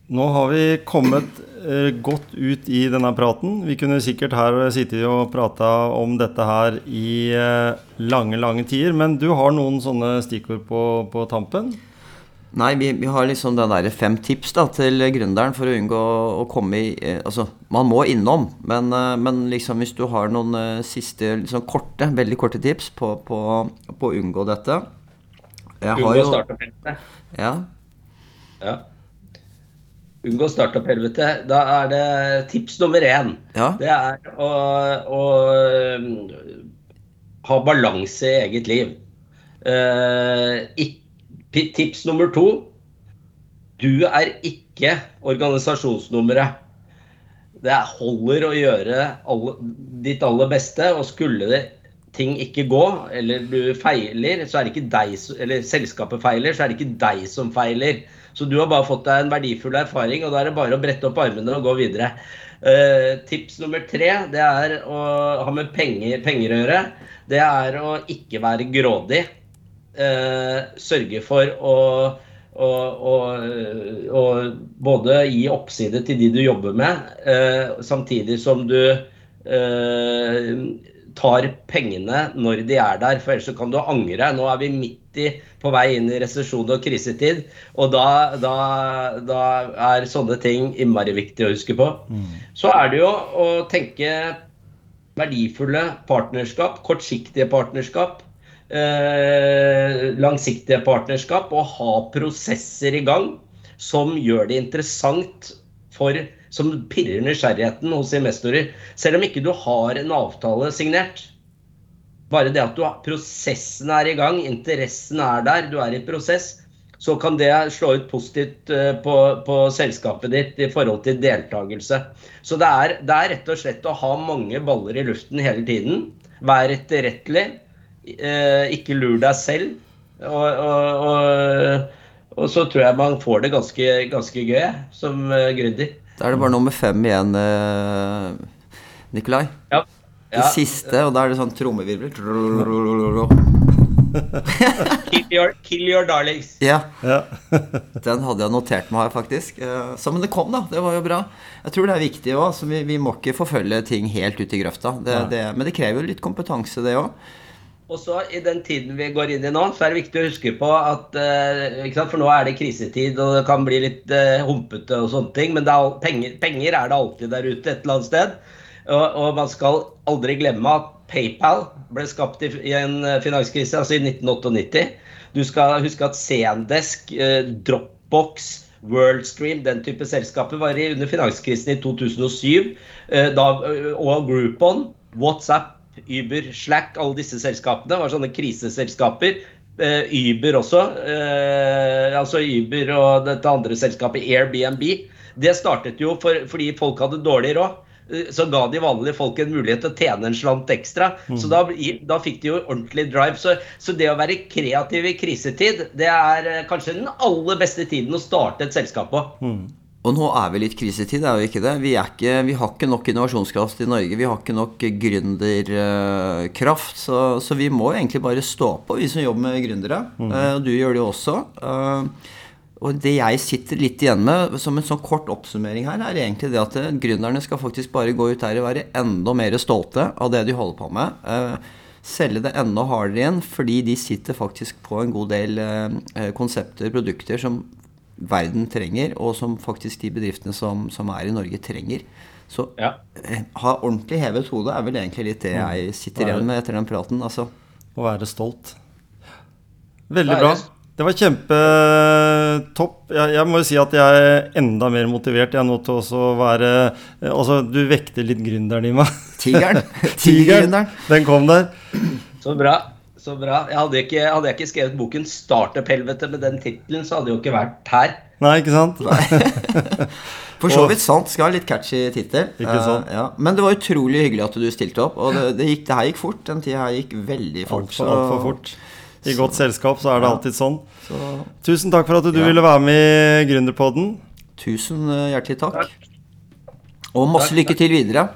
Nå har vi kommet eh, godt ut i denne praten. Vi kunne sikkert her sittet og prata om dette her i eh, lange, lange tider. Men du har noen sånne stikkord på, på tampen? Nei, vi, vi, har liksom den derre fem tips da, til gründeren for å unngå å komme i eh, Altså, man må innom, men, eh, men liksom hvis du har noen eh, siste liksom korte, veldig korte tips på, på, på å unngå dette Unngå å starte opp helvete. Ja. ja. Unngå startup-helvete. Da er det tips nummer én. Ja. Det er å, å ha balanse i eget liv. Uh, Tips nummer to. Du er ikke organisasjonsnummeret. Det holder å gjøre alle, ditt aller beste, og skulle det ting ikke gå, eller du feiler, så er det ikke deg, eller selskapet feiler, så er det ikke deg som feiler. Så du har bare fått deg en verdifull erfaring, og da er det bare å brette opp armene og gå videre. Uh, tips nummer tre det er å ha med penger, penger å gjøre. Det er å ikke være grådig Uh, sørge for å, og, og, og, både gi oppside til de du jobber med, eh, samtidig som du eh, tar pengene når de er der, for ellers kan du angre. Nå er vi midt i, på vei inn i resesjon og krisetid, og da, da, da, er sånne ting innmari viktig å huske på. Mm. Så er det jo å tenke verdifulle partnerskap, kortsiktige partnerskap. Eh, langsiktige partnerskap og ha prosesser i gang som gjør det interessant for Som pirrer nysgjerrigheten hos investorer. Selv om ikke du har en avtale signert. Bare det at du prosessen er i gang, interessen er der, du er i prosess, så kan det slå ut positivt eh, på, på selskapet ditt i forhold til deltakelse. Så det er, det er rett og slett å ha mange baller i luften hele tiden. Vær etterrettelig Eh, ikke lur deg selv. Og, og, og, og, så tror jeg man får det ganske, ganske gøy som uh, gründer. Da er det bare nummer fem igjen, Nikolai. Ja. Det ja. siste, og da er det sånn trommevirvel. kill, your, kill your darlings. Ja. ja. Den hadde jeg notert meg her, faktisk. Så, men det kom, da. Det var jo bra. Jeg tror det er viktig òg. Vi, vi, må ikke forfølge ting helt ut i grøfta. Det, det, men det krever jo litt kompetanse, det òg. Og så I den tiden vi går inn i nå, så er det viktig å huske på at uh, For nå er det krisetid, og det kan bli litt uh, humpete og sånne ting. Men er, penger, penger, er det alltid der ute et eller annet sted. Og, og, man skal aldri glemme at PayPal ble skapt i, i en eh, finanskrise, altså i 1998. Du skal huske at Sendesk, eh, Dropbox, Worldstream, den type selskaper var i under finanskrisen i 2007. Da, og Groupon, WhatsApp Uber, Slack, alle disse selskapene var sånne kriseselskaper. Uh, Uber også. Eh, altså Uber og dette andre selskapet Airbnb. Det startet jo for, fordi folk hadde dårlig råd. Uh, så ga de vanlige folk en mulighet til å tjene en slant ekstra. Mm. Så da, da, fikk de jo ordentlig drive. Så, så, det å være kreativ i krisetid, det er kanskje den aller beste tiden å starte et selskap på. Mm. Og nå er vi litt krisetid, er vi ikke det? Vi, ikke, vi har ikke nok innovasjonskraft i Norge. Vi har ikke nok gründerkraft. Så, så, vi må egentlig bare stå på, vi som jobber med gründere. Mm. Uh, du gjør det jo også. Og det jeg sitter litt igjen med som en sånn kort oppsummering her, er egentlig det at uh, gründerne skal faktisk bare gå ut der og være enda mer stolte av det de holder på med. selge det enda hardere igjen, fordi de sitter faktisk på en god del konsepter, produkter, som verden trenger, og som faktisk de bedriftene som, som er i Norge, trenger. Så Ja. eh, ha ordentlig hevet hode er vel egentlig litt det jeg sitter igjen med etter den praten. Altså. Å være stolt. Veldig bra, bra. Det var kjempetopp. Jeg, jeg må jo si at jeg er enda mer motivert. Jeg er nå til å være eh, Altså, du vekter litt gründeren i meg. Tigeren. Tigeren. Den kom der. Så bra. Så bra. Jeg hadde, ikke, hadde jeg ikke skrevet boken 'Startup-helvete' med den tittelen, så hadde jeg jo ikke vært her. Nei, ikke sant? For så vidt sant. Skal ha litt catchy tittel. Uh. Ja. Men det var utrolig hyggelig at du stilte opp. Og det, det, gikk, det her gikk fort. Den tida her gikk veldig fort. Altfor alt for fort. I godt selskap så er det alltid sånn. Så Tusen takk for at du Ja. ville være med i Gründerpodden. tusen eh, hjertelig takk. Og masse lykke til videre.